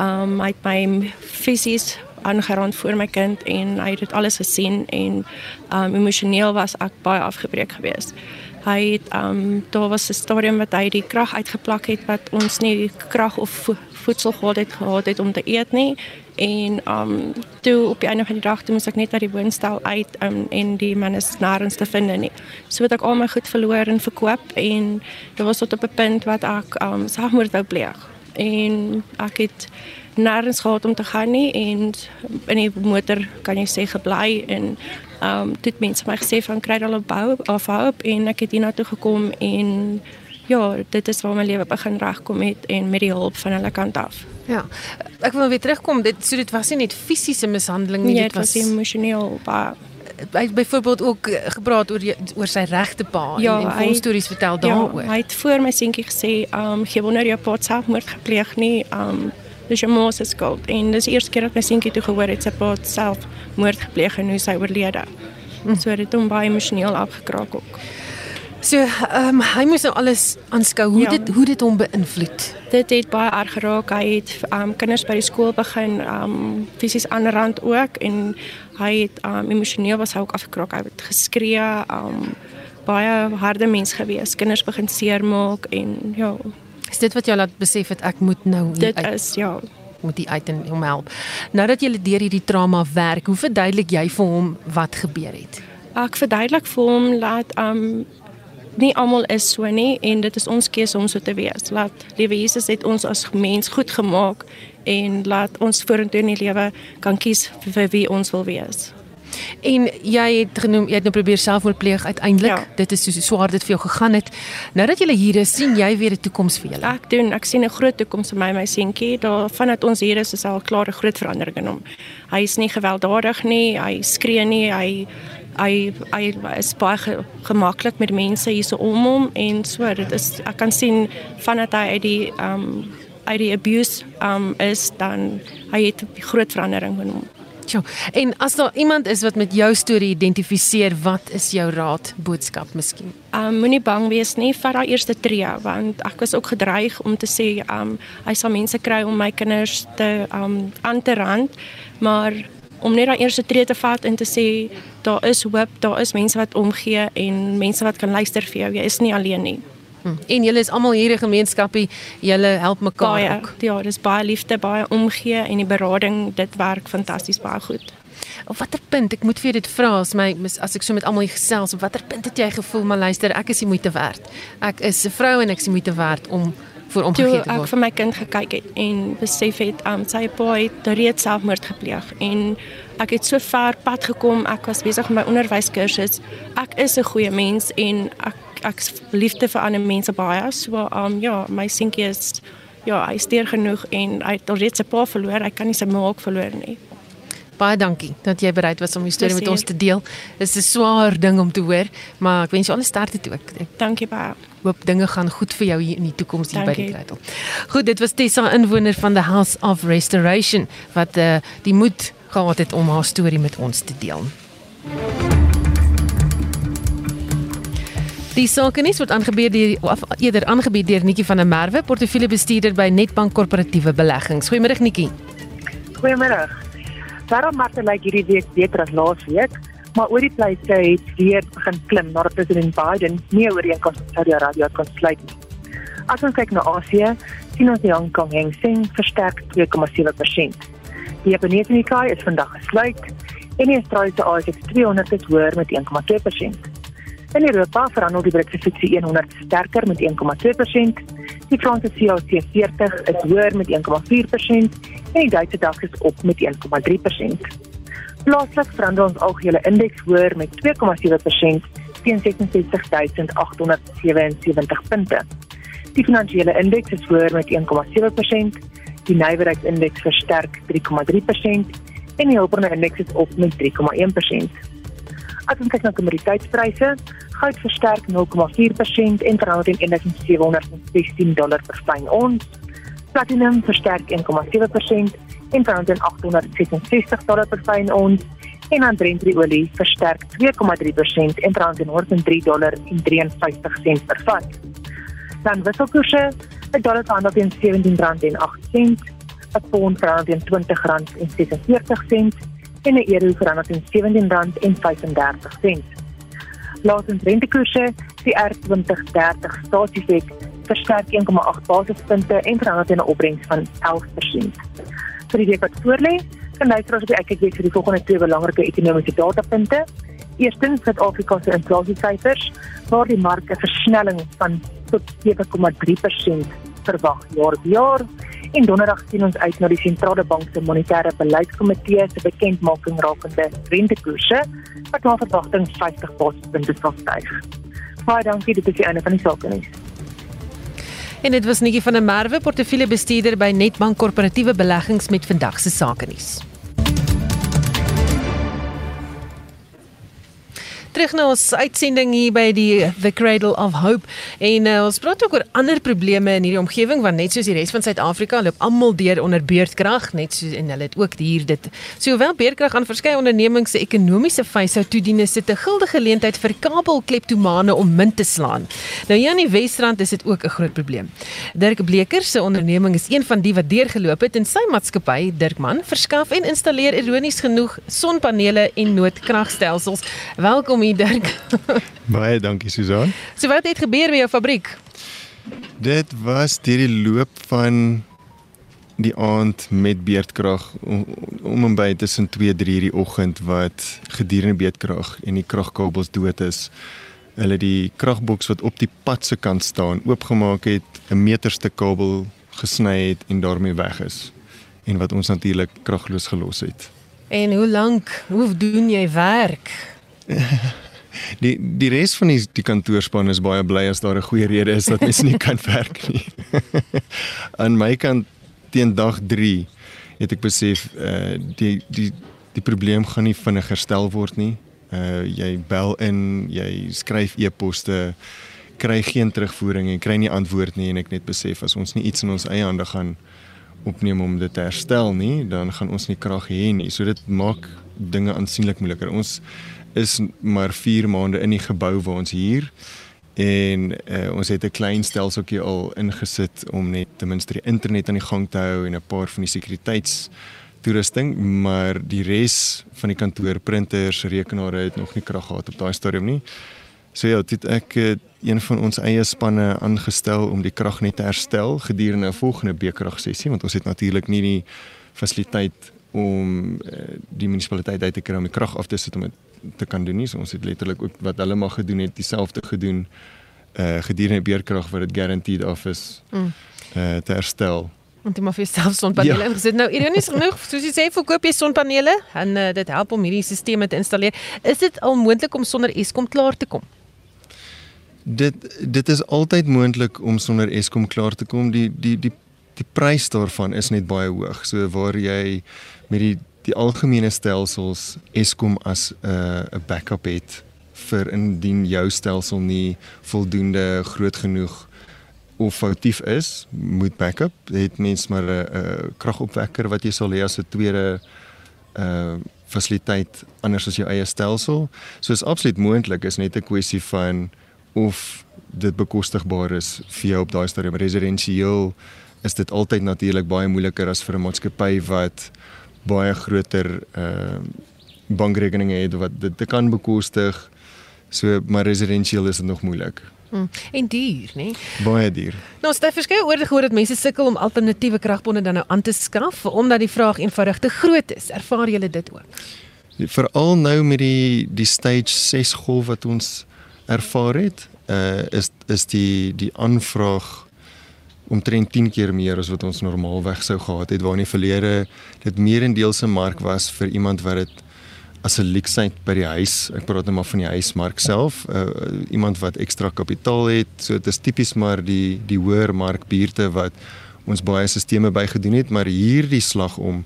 Um hy het my fisies aangerand voor my kind en hy het dit alles gesien en um emosioneel was ek baie afgebreek geweest. Hy het um daar was 'n stadium wat hy die krag uitgeplak het wat ons nie krag of vo voedsel gehad het gehad het om te eet nie en um toe op die einde van die dag toe moes ek net uit die woonstel uit um, en die man is nêrens te vind nie. So het ek al my goed verloor en verkoop en dit was tot op 'n punt wat ek um selfmoord wou pleeg. En ek het nêrens gehad om te gaan nie en in die motor kan jy sê gebly en um dit mense my gesê van kry al op bou of hoop en ek het hiernatoe gekom en ja, dit is waar my lewe begin regkom het en met die hulp van hulle kant af. Ja. Ek wil weer terugkom. Dit so dit was nie net fisiese mishandeling nie, Nee, dit was was emosioneel baie hy het byvoorbeeld ook eh, gepraat oor die- oor sy regte pa en, en vol stories vertel daaroor. Ja, hy het voor my seentjie gesê, ehm um, gee wonder jou pa het selfmoord gepleeg nie, ehm um, dis jou ma se skuld. En dis die eerste keer dat my seentjie toe gehoor het sy pa het selfmoord gepleeg en hoe sy oorlede. Mm. So dit het hom baie emosioneel afgekraak ook. So, ehm um, hy moes nou alles aanskou hoe Ja. dit hoe dit hom beïnvloed. Dit het baie erg geraak. Hy het um kinders by die skool begin um fisies aanrand ook en hy het um emosioneel was hy ook afgekraak. Hy het geskree, um baie harde mens gewees. Kinders begin seermaak en ja, Is dit wat jou laat besef het ek moet nou hier dit uit, is ja. moet hier uit en hom help. Nou dat jy deur hierdie trauma werk, hoe verduidelik jy vir hom wat gebeur het? Ek verduidelik vir hom dat um nie almal is so nie en dit is ons keuse om so te wees. Laat liewe Jesus het ons as mens goed gemaak en laat ons vorentoe in die lewe kan kies vir wie ons wil wees. En jy het genoem jy het nou probeer selfmoord pleeg uiteindelik. Ja. Dit is so swaar dit vir jou gegaan het. Nou dat jy hier is, sien jy weer 'n toekoms vir julle. Ek doen, ek sien 'n groot toekoms vir my en my seentjie. Daarvan dat ons hier is, is al klaar 'n groot verandering in hom. Hy is nie gewelddadig nie, hy skree nie, hy hy hy is baie ge, gemaklik met mense hier so om hom en so dit is ek kan sien vandat hy uit die um uit die abuse um is dan hy het 'n groot verandering in hom. Tjoh. En as daar iemand is wat met jou storie identifiseer, wat is jou raad, boodskap miskien? Um moenie bang wees nie vir daai eerste tree want ek was ook gedreig om te sê um hy sal mense kry om my kinders te um aan te rand, maar om net daai eerste tree te vat en te sê daar is hoop, daar is mense wat omgee en mense wat kan luister vir jou. Jy is nie alleen nie. Hm. En julle is almal hier 'n gemeenskapie, julle help mekaar Baie, ook. ja, dis baie liefde, baie omgee en die berading, dit werk fantasties baie goed. Op watter punt, ek moet vir jou dit vra as my as ek so met almal gesels, op watter punt het jy gevoel maar luister, ek is die moeite werd. Ek is 'n vrou en ek is die moeite werd om voor Toe omgegee te ek word. vir my kind gekyk het en besef het um, sy pa het reeds selfmoord gepleeg en ek het so ver pad gekom ek was besig met my onderwyskursus ek is 'n goeie mens en ek ek liefde vir ander mense baie so um, ja my seentjie is ja hy is deur genoeg en hy het alreeds sy pa verloor hy kan nie sy ma ook verloor nie Baie dankie dat jy bereid was om die storie met ons te deel. Dit is 'n swaar ding om te hoor, maar ek wens jou alle sterkte toe. Ek dankie baie hoop dinge gaan goed vir jou hier in die toekoms hier by die Dankie. Kruidel. Goed, dit was Tessa inwoner van the House of Restoration wat uh, die moed gehad het om haar storie met ons te deel. Die sakenis word aangebied deur eerder aangebied deur Nikki van der Merwe, portefeuljebestuurder by Netbank Korporatiewe Beleggings. Goeiemôre Nikki. Goeiemôre. Wêreldmarkte lyk hierdie week beter as laas week, maar oor die pryse het weer begin klim nadat president Biden nie ooreenkoms met Saudi-Arabië kon sluit nie. As ons kyk na Asië, sien ons die Hong Kong Hang Seng versterk 2,7%. Die Japaneese Nikkei is vandag gesluit en die Australiese ASX 200 het hoër met 1,2%. In Europa verhandel die Britse FTSE 100 sterker met 1,2%. Die Franse CAC 40 is hoër met 1,4% en die Duitse DAX is op met 1,3%. Plaaslik verhandel ons algehele indeks hoër met 2,7% teen 66877 punte. Die finansiële indeks is hoër met 1,7%, die nywerheidsindeks versterk 3,3% en die hulpbronne indeks is op met 3,1%. As ons kyk na kommoditeitspryse, goud versterk 0,4% en verhandel teen 1716 dollar per fyn ons. Platinum versterk 1,7% en verhandel teen 866 dollar per fyn ons. En dan Brent olie versterk 2,3% en verhandel teen 103 dollar en 53 sent per vat. Dan wisselkoerse, 'n dollar verhandel teen 17 rand en 8 sent, 'n pond verhandel teen 20 rand en 46 sent en 'n euro verhandel teen 17 rand en 35 sent. Laasens rentekoerse, die R2030 staatsefek versterk 1,8 basispunte en verhandel teen 'n opbrengs van 11%. Vir die week wat voorlê, kan luisteraars op die kyk weer vir die volgende twee belangrike ekonomiese datapunte. Eerstens Suid-Afrika se inflasiesyfers, waar die mark 'n versnelling van tot 7,3% verwag jaar op jaar. En donderdag sien ons uit na die sentrale bank se monetêre beleidskomitee se bekendmaking rakende rentekoerse wat na verwagting 50 basispunte sal styg. Baie dankie dit is die einde van die sake nuus. En dit was Nikki van der Merwe, portefeuljebestuurder by Netbank Korporatiewe Beleggings met vandag se sake nuus. Terug na ons uitsending hier by die The Cradle of Hope en uh, ons praat ook oor ander probleme in hierdie omgewing want net soos die res van Suid-Afrika loop almal deur onder beurtkrag net soos en hulle het ook hier dit sowel beurtkrag aan verskeie ondernemings se ekonomiese fyse toedien is dit 'n guldige geleentheid vir kabelkleptomane om min te slaan. Nou hier aan die Wesrand is dit ook 'n groot probleem. Dirk Bleker se onderneming is een van die wat deurgeloop het en sy maatskappy Dirkman verskaf en installeer ironies genoeg sonpanele en noodkragstelsels. Welkom hier Dirk. Baie dankie Susan. So wat het gebeur by jou fabriek? Dit was deur die loop van die aand met beerdkrag om, om en by tussen 2-3 die oggend wat gedurende beerdkrag en die kragkabels dood is. Hulle die kragboks wat op die pad se kant staan oopgemaak het, 'n meterste kabel gesny het en daarmee weg is en wat ons natuurlik kragloos gelos het. En hoe lank hoe doen jy werk? die die res van die die kantoorspan is baie bly as daar 'n goeie rede is dat mens nie kan werk nie. Aan my kant teen dag 3 het ek besef uh die die die probleem gaan nie vinnig herstel word nie. Uh jy bel in, jy skryf e-posse, kry geen terugvoering en kry nie antwoord nie en ek net besef as ons nie iets in ons eie hande gaan opneem om dit te herstel nie, dan gaan ons nie krag hê nie. So dit maak dinge aansienlik moeiliker. Ons is maar 4 maande in die gebou waar ons hier en uh, ons het 'n klein stelseltjie al ingesit om net ten minste die internet aan die gang te hou en 'n paar van die sekuriteits toerusting, maar die res van die kantoor printers, rekenaare het nog nie krag gehad op daai stadium nie. So ja, dit ek een van ons eie spanne aangestel om die krag net te herstel gedurende 'n volgende bekrag sessie want ons het natuurlik nie die fasiliteit om uh, die munisipaliteit uit te kry om die krag af te sit om dit te kan doen nie. So ons het letterlik ook wat hulle mag gedoen het, dieselfde gedoen uh gedurende beerkrag wat dit guaranteed af is mm. uh te herstel. Want jy maar vir self sonpanele ja. ingesit. Nou ironies genoeg, soos jy sê, verkoop jy sonpanele en uh, dit help om hierdie stelsels te installeer. Is dit al moontlik om sonder Eskom klaar te kom? Dit dit is altyd moontlik om sonder Eskom klaar te kom. Die die die die prys daarvan is net baie hoog. So waar jy met die die algemene stelsels Eskom as 'n uh, 'n backup het vir indien jou stelsel nie voldoende groot genoeg of foutief is, moet backup. Het mens maar 'n 'n kragopwekker wat jy sal hê as 'n tweede uh fasiliteit anders as jou eie stelsel. So is absoluut moontlik, is net 'n kwessie van of dit bekostigbaar is vir jou op daai stadium residensieel is dit altyd natuurlik baie moeiliker as vir 'n maatskappy wat baie groter uh bankrekeninge het wat dit te kan bekostig. So maar residensieel is dit nog moeilik. Hmm. En duur, né? Nee? Baie duur. Nou, Stef, verskeie oorde gehoor dat mense sukkel om alternatiewe kragbronne dan nou aan te skaf omdat die vraag eenvoudig te groot is. Ervaar julle dit ook? Veral nou met die die stage 6 golf wat ons ervaar het, uh is is die die aanvraag omtrent 10 keer meer as wat ons normaalweg sou gehad het waar in die verlede dit meerendeels 'n mark was vir iemand wat dit as 'n leksheid by die huis. Ek praat nou maar van die huismark self. Uh, iemand wat ekstra kapitaal het. So dit is tipies maar die die hoër markbuurte wat ons baie sisteme bygedoen het, maar hierdie slag om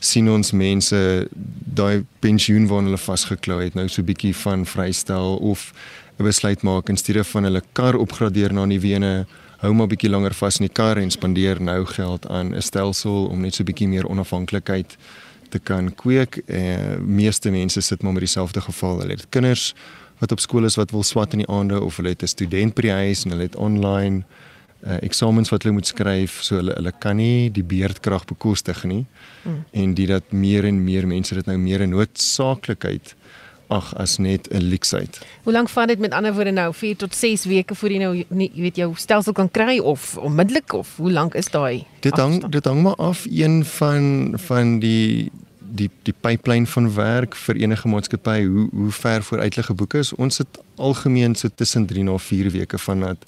sien ons mense daai pensioen waar hulle vasgeklou het nou so 'n bietjie van vrystel of 'n besluit maak in steede van hulle kar opgradeer na nuwe hou maar 'n bietjie langer vas in die kar en spandeer nou geld aan 'n stelsel om net so 'n bietjie meer onafhanklikheid te kan kweek. Eh meeste mense sit maar met dieselfde geval. Hulle het kinders wat op skool is wat wil swat in die aande of hulle het 'n student by die huis en hulle het online uh, eksamens wat hulle moet skryf, so hulle hulle kan nie die beerdkrag bekostig nie. Hmm. En dit dat meer en meer mense dit nou meer 'n noodsaaklikheid ag as net 'n leksheid. Hoe lank vat dit met ander woorde nou 4 tot 6 weke voor jy nou nie jy weet jou stelsel kan kry of onmiddellik of hoe lank is daai? Dit hang dit hang maar af een van van die die die pipeline van werk vir enige maatskappy hoe hoe ver vooruit hulle geboek is. Ons het algemeen so tussen 3 na 4 weke vandat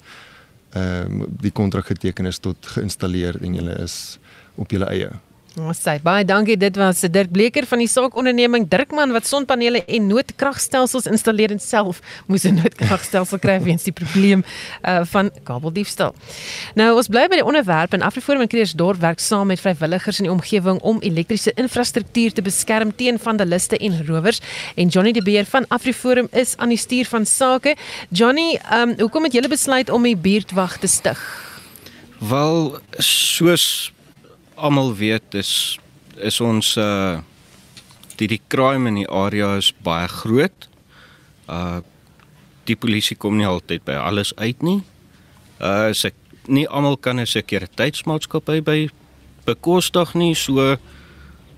ehm um, die kontrak geteken is tot geïnstalleer en jy is op jou eie. Ons sê baie dankie. Dit was Dirk Bleker van die saakonderneming Dirkman wat sonpanele en noodkragstelsels installeer en self moes 'n noodkragstelsel kry weens die probleem uh, van kabeldiefstal. Nou ons bly by die onderwerp en Afriforum in Kreersdorp werk saam met vrywilligers in die omgewing om elektriese infrastruktuur te beskerm teen vandaliste en rowers. En Johnny de Beer van Afriforum is aan die stuur van sake. Johnny, um, hoekom het julle besluit om 'n buurtwag te stig? Wel, soos almal weet is is ons uh die die crime in die area is baie groot. Uh die polisie kom nie altyd by alles uit nie. Uh se nie almal kan 'n sekuriteitsmaatskappy by bekostig nie. So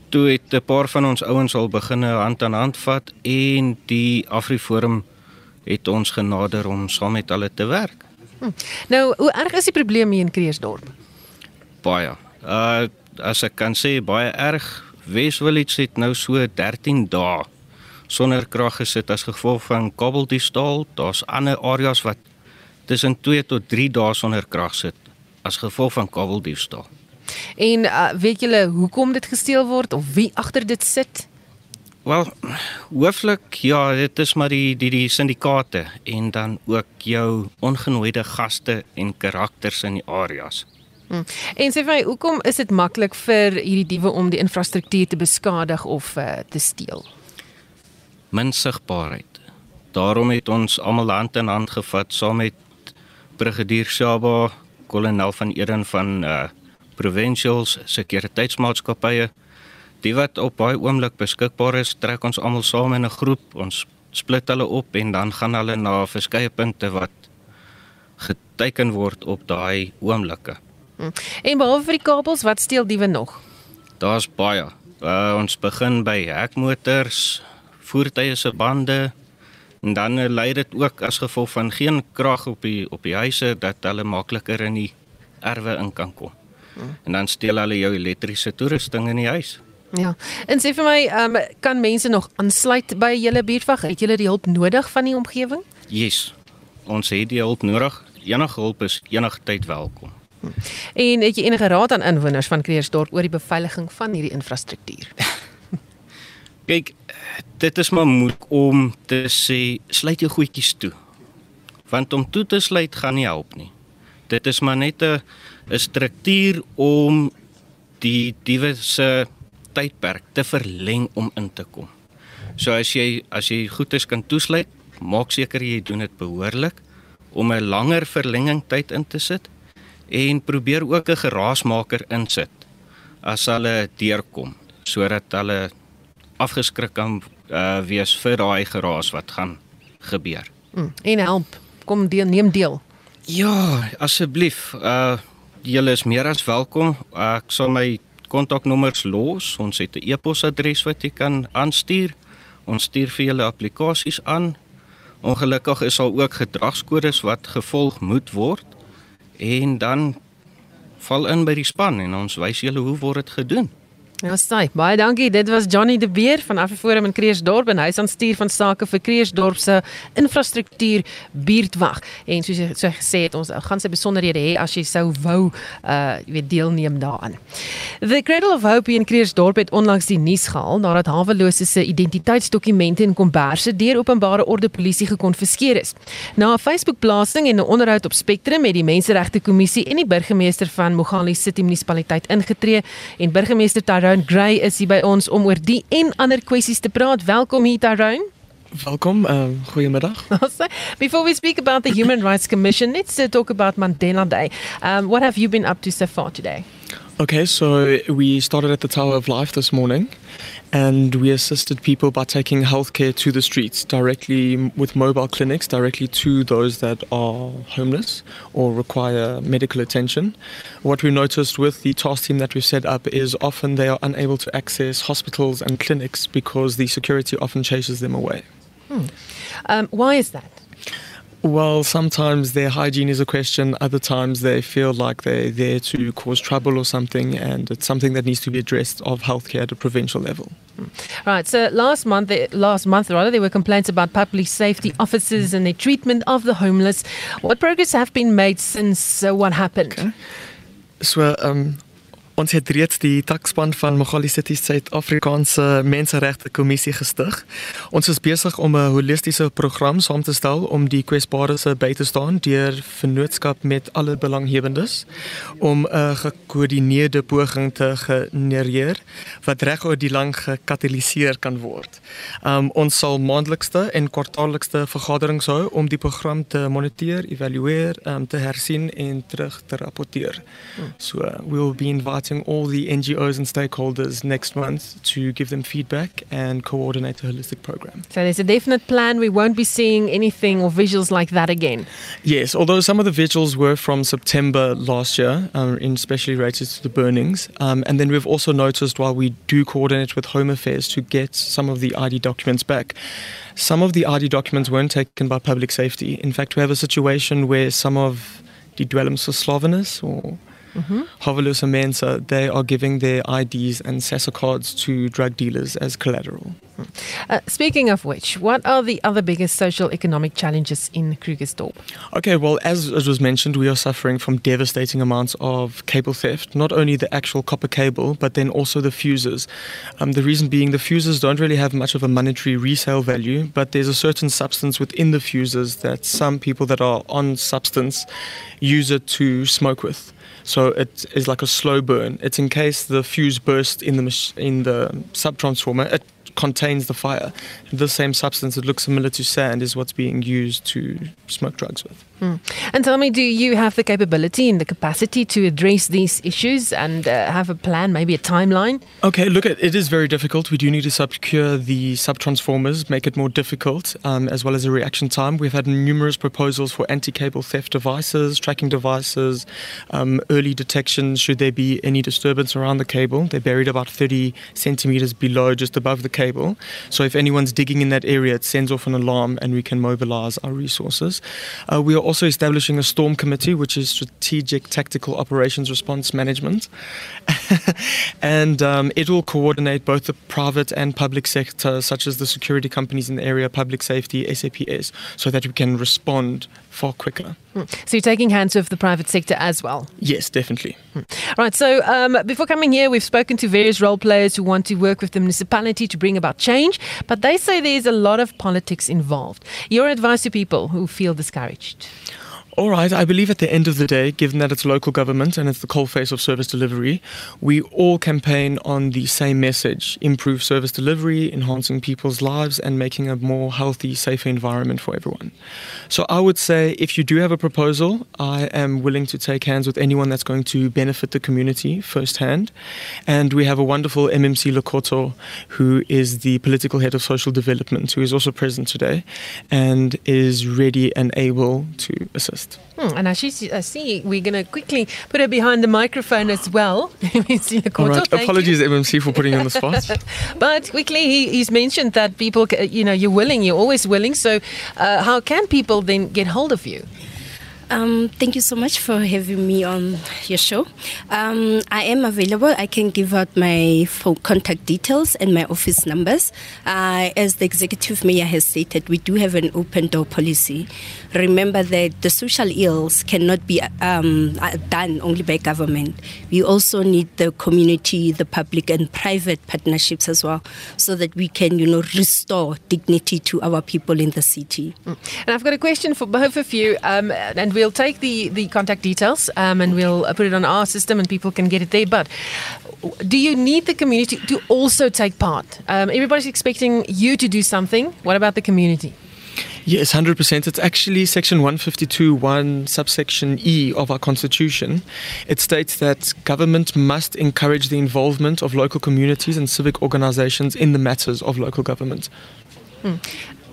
toe het 'n paar van ons ouens al begin hand aan hand vat en die Afriforum het ons genader om saam met hulle te werk. Hm. Nou, hoe erg is die probleem hier in Kreersdorp? Baie. Uh as ek kan sê baie erg. Wes Village het nou so 13 dae sonder krag gesit as gevolg van kabeldiefstal. Daar's ander areas wat tussen 2 tot 3 dae sonder krag sit as gevolg van kabeldiefstal. En uh, weet julle hoekom dit gesteel word of wie agter dit sit? Wel, hooflik ja, dit is maar die die die syndikaate en dan ook jou ongenooide gaste en karakters in die areas. Hmm. En sê vir my, hoekom is dit maklik vir hierdie diewe om die infrastruktuur te beskadig of uh, te steel? Min sigbaarheid. Daarom het ons almal hand in hand gevat saam met Brigadier Shaba, kolonel van Eden van uh Provincials Sekuriteitsmaatskappye. Die wat op baie oomblik beskikbaar is, trek ons almal saam in 'n groep. Ons split hulle op en dan gaan hulle na verskeie punte wat geteken word op daai oomblikke. Hm. En behalwe vir die kabels, wat steel diewe nog? Daar's baie. Uh, ons begin by hekmotors, voertuie se bande en dan lei dit ook as gevolg van geen krag op die op die huise dat hulle makliker in die erwe in kan kom. Hmm. En dan steel hulle jou elektriese toerusting in die huis. Ja. En sê vir my, um, kan mense nog aansluit by julle buurtwag? Het julle die hulp nodig van die omgewing? Yes. Ons het die hulp nodig. Enige hulp is enige tyd welkom. En het jy enige raad aan inwoners van Kreersdorp oor die beveiliging van hierdie infrastruktuur? Kyk, dit is maar moeilik om te sê sluit jou goedjies toe. Want om toe te sluit gaan nie help nie. Dit is maar net 'n 'n struktuur om die diewe se tydperk te verleng om in te kom. So as jy as jy goedes kan toesluit, maak seker jy doen dit behoorlik om 'n langer verlenging tyd in te sit en probeer ook 'n geraasmaker insit as hulle deurkom sodat hulle afgeskrik kan uh, wees vir daai geraas wat gaan gebeur. Mm, en help, kom deel, neem deel. Ja, asseblief. Uh julle is meer as welkom. Uh, ek sal my kontaknommers los. Ons het 'n e-posadres wat jy kan aanstuur. Ons stuur vir julle applikasies aan. Ongelukkig is daar ook gedragskodes wat gevolg moet word en dan val in by die span en ons wys julle hoe word dit gedoen. Ja, sy. Baie dankie. Dit was Johnny De Beer van Afriforum in Kreersdorp en hy is aan stuur van sake vir Kreersdorp se infrastruktuur buurtwag. En soos hy so gesê het, ons gaan sy besonderhede hê as jy sou wou uh jy weet deelneem daaraan. The Cradle of Hope in Kreersdorp het onlangs die nuus gehaal nadat haweloses se identiteitsdokumente en komberse deur openbare orde polisie gekonfiskeer is. Na 'n Facebook-plasing en 'n onderhoud op Spectrum het die Menseregte Kommissie en die burgemeester van Mogale City munisipaliteit ingetree en burgemeester Tyrone Gray is hier by ons om oor die en ander kwessies te praat. Welkom hier Tyrone. Welkom, um, goedemiddag. Before we speak about the Human Rights Commission, let's uh, talk about Mandela Day. Um, what have you been up to so far today? Okay, so we started at the Tower of Life this morning and we assisted people by taking healthcare to the streets directly with mobile clinics directly to those that are homeless or require medical attention. What we noticed with the task team that we've set up is often they are unable to access hospitals and clinics because the security often chases them away. Hmm. Um, why is that? Well, sometimes their hygiene is a question. Other times they feel like they're there to cause trouble or something, and it's something that needs to be addressed of healthcare at a provincial level. Right. So last month, last month rather, there were complaints about public safety officers and their treatment of the homeless. What progress have been made since uh, what happened? Okay. So, um, Ons het reeds die takspan van Mogale City Suid-Afrikaanse Menseregte Kommissie gestig. Ons is besig om 'n holistiese program saam te stel om die kwesbares by te staan deur vennootskap met alle belanghebbendes om 'n gekoördineerde poging te genereer wat regoor die lang gekataliseer kan word. Um, ons sal maandelikste en kwartaallikste vergaderings hou om die program te moniteer, evalueer, um, te hersien en terug te rapporteer. Hmm. So we will be invited inviting all the NGOs and stakeholders next month to give them feedback and coordinate a holistic program. So there's a definite plan. We won't be seeing anything or visuals like that again. Yes, although some of the visuals were from September last year, um, especially related to the burnings. Um, and then we've also noticed while we do coordinate with Home Affairs to get some of the ID documents back, some of the ID documents weren't taken by public safety. In fact, we have a situation where some of the dwellings for Slovenus or mm-hmm. Mensa, they are giving their IDs and SESA cards to drug dealers as collateral. Uh, speaking of which, what are the other biggest social economic challenges in Krugersdorp? Okay, well, as, as was mentioned, we are suffering from devastating amounts of cable theft, not only the actual copper cable, but then also the fuses. Um, the reason being the fuses don't really have much of a monetary resale value, but there's a certain substance within the fuses that some people that are on substance use it to smoke with. So it is like a slow burn. It's in case the fuse bursts in the mach- in the sub transformer. It contains the fire. The same substance that looks similar to sand is what's being used to smoke drugs with. Hmm. And tell me, do you have the capability and the capacity to address these issues and uh, have a plan, maybe a timeline? Okay, look, at it is very difficult. We do need to secure the sub-transformers, make it more difficult, um, as well as a reaction time. We've had numerous proposals for anti-cable theft devices, tracking devices, um, early detection should there be any disturbance around the cable. They're buried about 30 centimeters below, just above the cable. So if anyone's digging in that area, it sends off an alarm and we can mobilize our resources. Uh, we are also establishing a storm committee, which is Strategic Tactical Operations Response Management. and um, it will coordinate both the private and public sector, such as the security companies in the area, public safety, SAPS, so that we can respond far quicker. Hmm. So you're taking hands with the private sector as well? Yes, definitely. Hmm. Right. So um, before coming here, we've spoken to various role players who want to work with the municipality to bring about change, but they say there's a lot of politics involved. Your advice to people who feel discouraged? All right, I believe at the end of the day, given that it's local government and it's the coal face of service delivery, we all campaign on the same message improve service delivery, enhancing people's lives, and making a more healthy, safer environment for everyone. So I would say if you do have a proposal, I am willing to take hands with anyone that's going to benefit the community firsthand. And we have a wonderful MMC Lokoto, who is the political head of social development, who is also present today and is ready and able to assist. Hmm, and as she I see, we're going to quickly put her behind the microphone as well. All right. Apologies, you. MMC, for putting you on the spot. but quickly, he, he's mentioned that people, you know, you're willing, you're always willing. So, uh, how can people then get hold of you? Um, thank you so much for having me on your show. Um, I am available. I can give out my phone contact details and my office numbers. Uh, as the executive mayor has stated, we do have an open door policy. Remember that the social ills cannot be um, uh, done only by government. We also need the community, the public, and private partnerships as well, so that we can, you know, restore dignity to our people in the city. And I've got a question for both of you, um, and we'll take the, the contact details um, and we'll put it on our system and people can get it there. But do you need the community to also take part? Um, everybody's expecting you to do something. What about the community? Yes, 100%. It's actually section 152, 1 subsection E of our constitution. It states that government must encourage the involvement of local communities and civic organizations in the matters of local government. Hmm.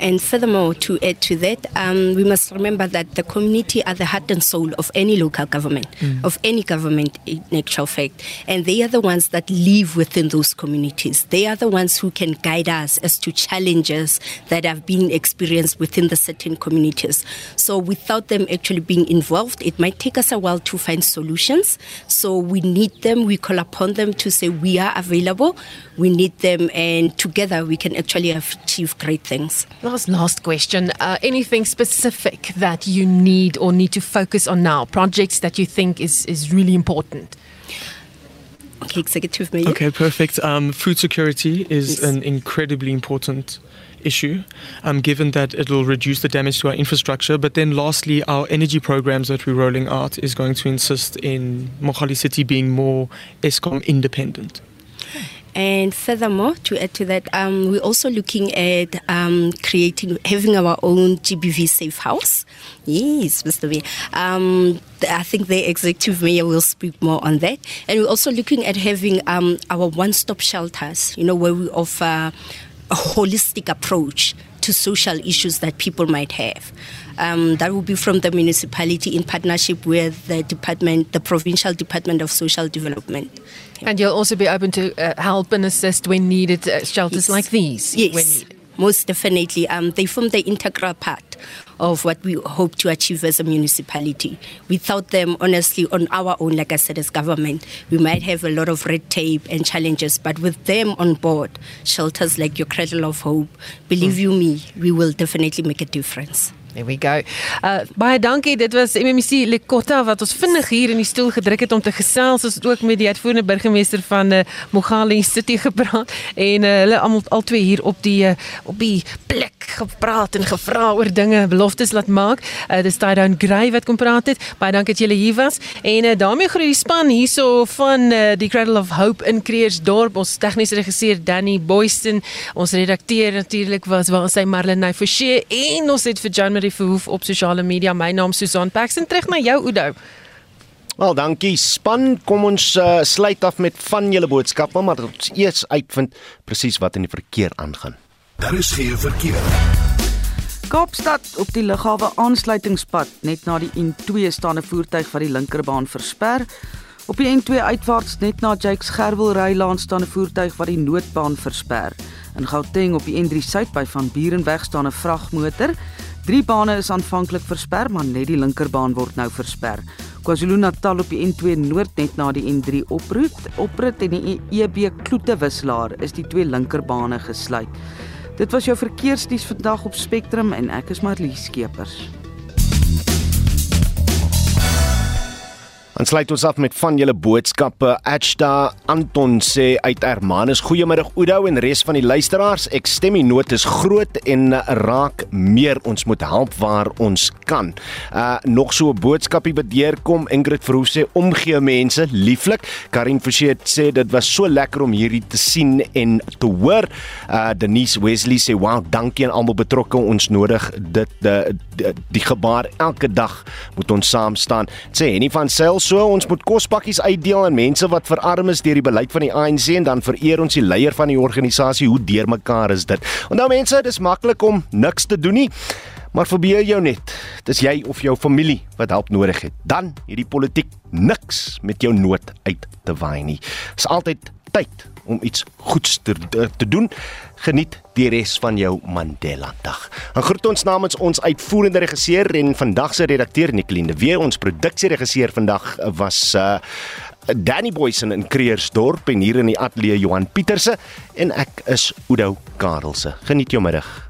And furthermore, to add to that, um, we must remember that the community are the heart and soul of any local government, Mm. of any government in actual fact. And they are the ones that live within those communities. They are the ones who can guide us as to challenges that have been experienced within the certain communities. So without them actually being involved, it might take us a while to find solutions. So we need them, we call upon them to say we are available, we need them, and together we can actually achieve great things. Last last question. Uh, anything specific that you need or need to focus on now? Projects that you think is is really important. Okay, executive mayor. Okay, perfect. Um, food security is Yes. an incredibly important issue, um, given that it will reduce the damage to our infrastructure. But then, lastly, our energy programs that we're rolling out is going to insist in Mohali City being more ESCOM independent. And furthermore, to add to that, um, we're also looking at um, creating, having our own GBV safe house. Yes, Mr. Mayor. Um, I think the executive mayor will speak more on that. And we're also looking at having um, our one-stop shelters. You know, where we offer a holistic approach to social issues that people might have. Um, that will be from the municipality in partnership with the department, the provincial department of social development. And you'll also be open to uh, help and assist when needed uh, shelters like these. Yes, When most definitely. Um, they form the integral part of what we hope to achieve as a municipality. Without them, honestly, on our own, like I said, as government, we might have a lot of red tape and challenges. But with them on board, shelters like your Cradle of Hope, believe you me, we will definitely make a difference. There we go. Uh baie dankie. Dit was MMC Lekotta wat ons vinnig hier in die stoel gedruk het om te gesels. Ons het ook met die uitvoerende burgemeester van uh, Mogale City gepraat en uh, hulle almal al twee hier op die uh, op die plek gepraat en gevra oor dinge, beloftes laat maak. Uh dis Tydown Gray wat kom praat het. Baie dankie dat julle hier was. En uh, daarmee groet die span hierso van uh, die Cradle of Hope in Creersdorp. Ons tegniese regisseur Danny Boyston, ons redakteur natuurlik was waar sy Marlenae Forsie en ons het vir Jan Marie Verhoef op sosiale media. My naam Susan Paxton. Terug na jou Oudo. Wel, dankie span. Kom ons uh, sluit af met van julle boodskappe, maar ons eers uitvind presies wat in die verkeer aangaan. Daar is geen verkeer. Kaapstad op die lughawe aansluitingspad net na die N2 staande voertuig wat die linkerbaan versper. Op die N2 uitwaarts net na Jakes Gerwel rylaan staande voertuig wat die noodbaan versper. In Gauteng op die N3 suid by Van Burenweg staan 'n vragmotor. Drie bane is aanvanklik versper, maar net die linkerbaan word nou versper. KwaZulu-Natal op die N2 noord net na die N3 oproep, oprit en die EB Kloete wisselaar is die twee linkerbane gesluit. Dit was jou verkeersnuus vandag op Spectrum en ek is Marlies Skeepers. Dan sluit ons af met van julle boodskappe. Ashta Anton sê uit Hermanus: "Goeiemiddag Oudo en res van die luisteraars. Ek stem die nood is groot en raak meer. Ons moet help waar ons kan." Uh nog so 'n boodskapie wat deurkom. Ingrid Verhoef sê: "Omgee mense lieflik." Karin Forsie sê dit was so lekker om hierdie te sien en te hoor. Uh Denise Wesley sê: "Wow, dankie aan almal betrokke. Ons nodig dit die, die, die gebaar elke dag moet ons saam staan." Sê Henny van Sail so ons moet kospakkies uitdeel aan mense wat verarm is deur die beleid van die ANC en dan vereer ons die leier van die organisasie hoe deurmekaar is dit. Onthou mense, dis maklik om niks te doen nie. Maar verbeel jou net, dis jy of jou familie wat help nodig het. Dan hierdie politiek niks met jou nood uit te waai nie. Is altyd tyd om iets goeds te, te doen. Geniet die res van jou Mandela Dag. En groet ons namens ons uitvoerende regisseur en vandag se redakteur Nicoline. Weer ons produksieregisseur vandag was uh Danny Boysen in Creersdorp en hier in die ateljee Johan Pieterse en ek is Oudo Karelse. Geniet jou middag.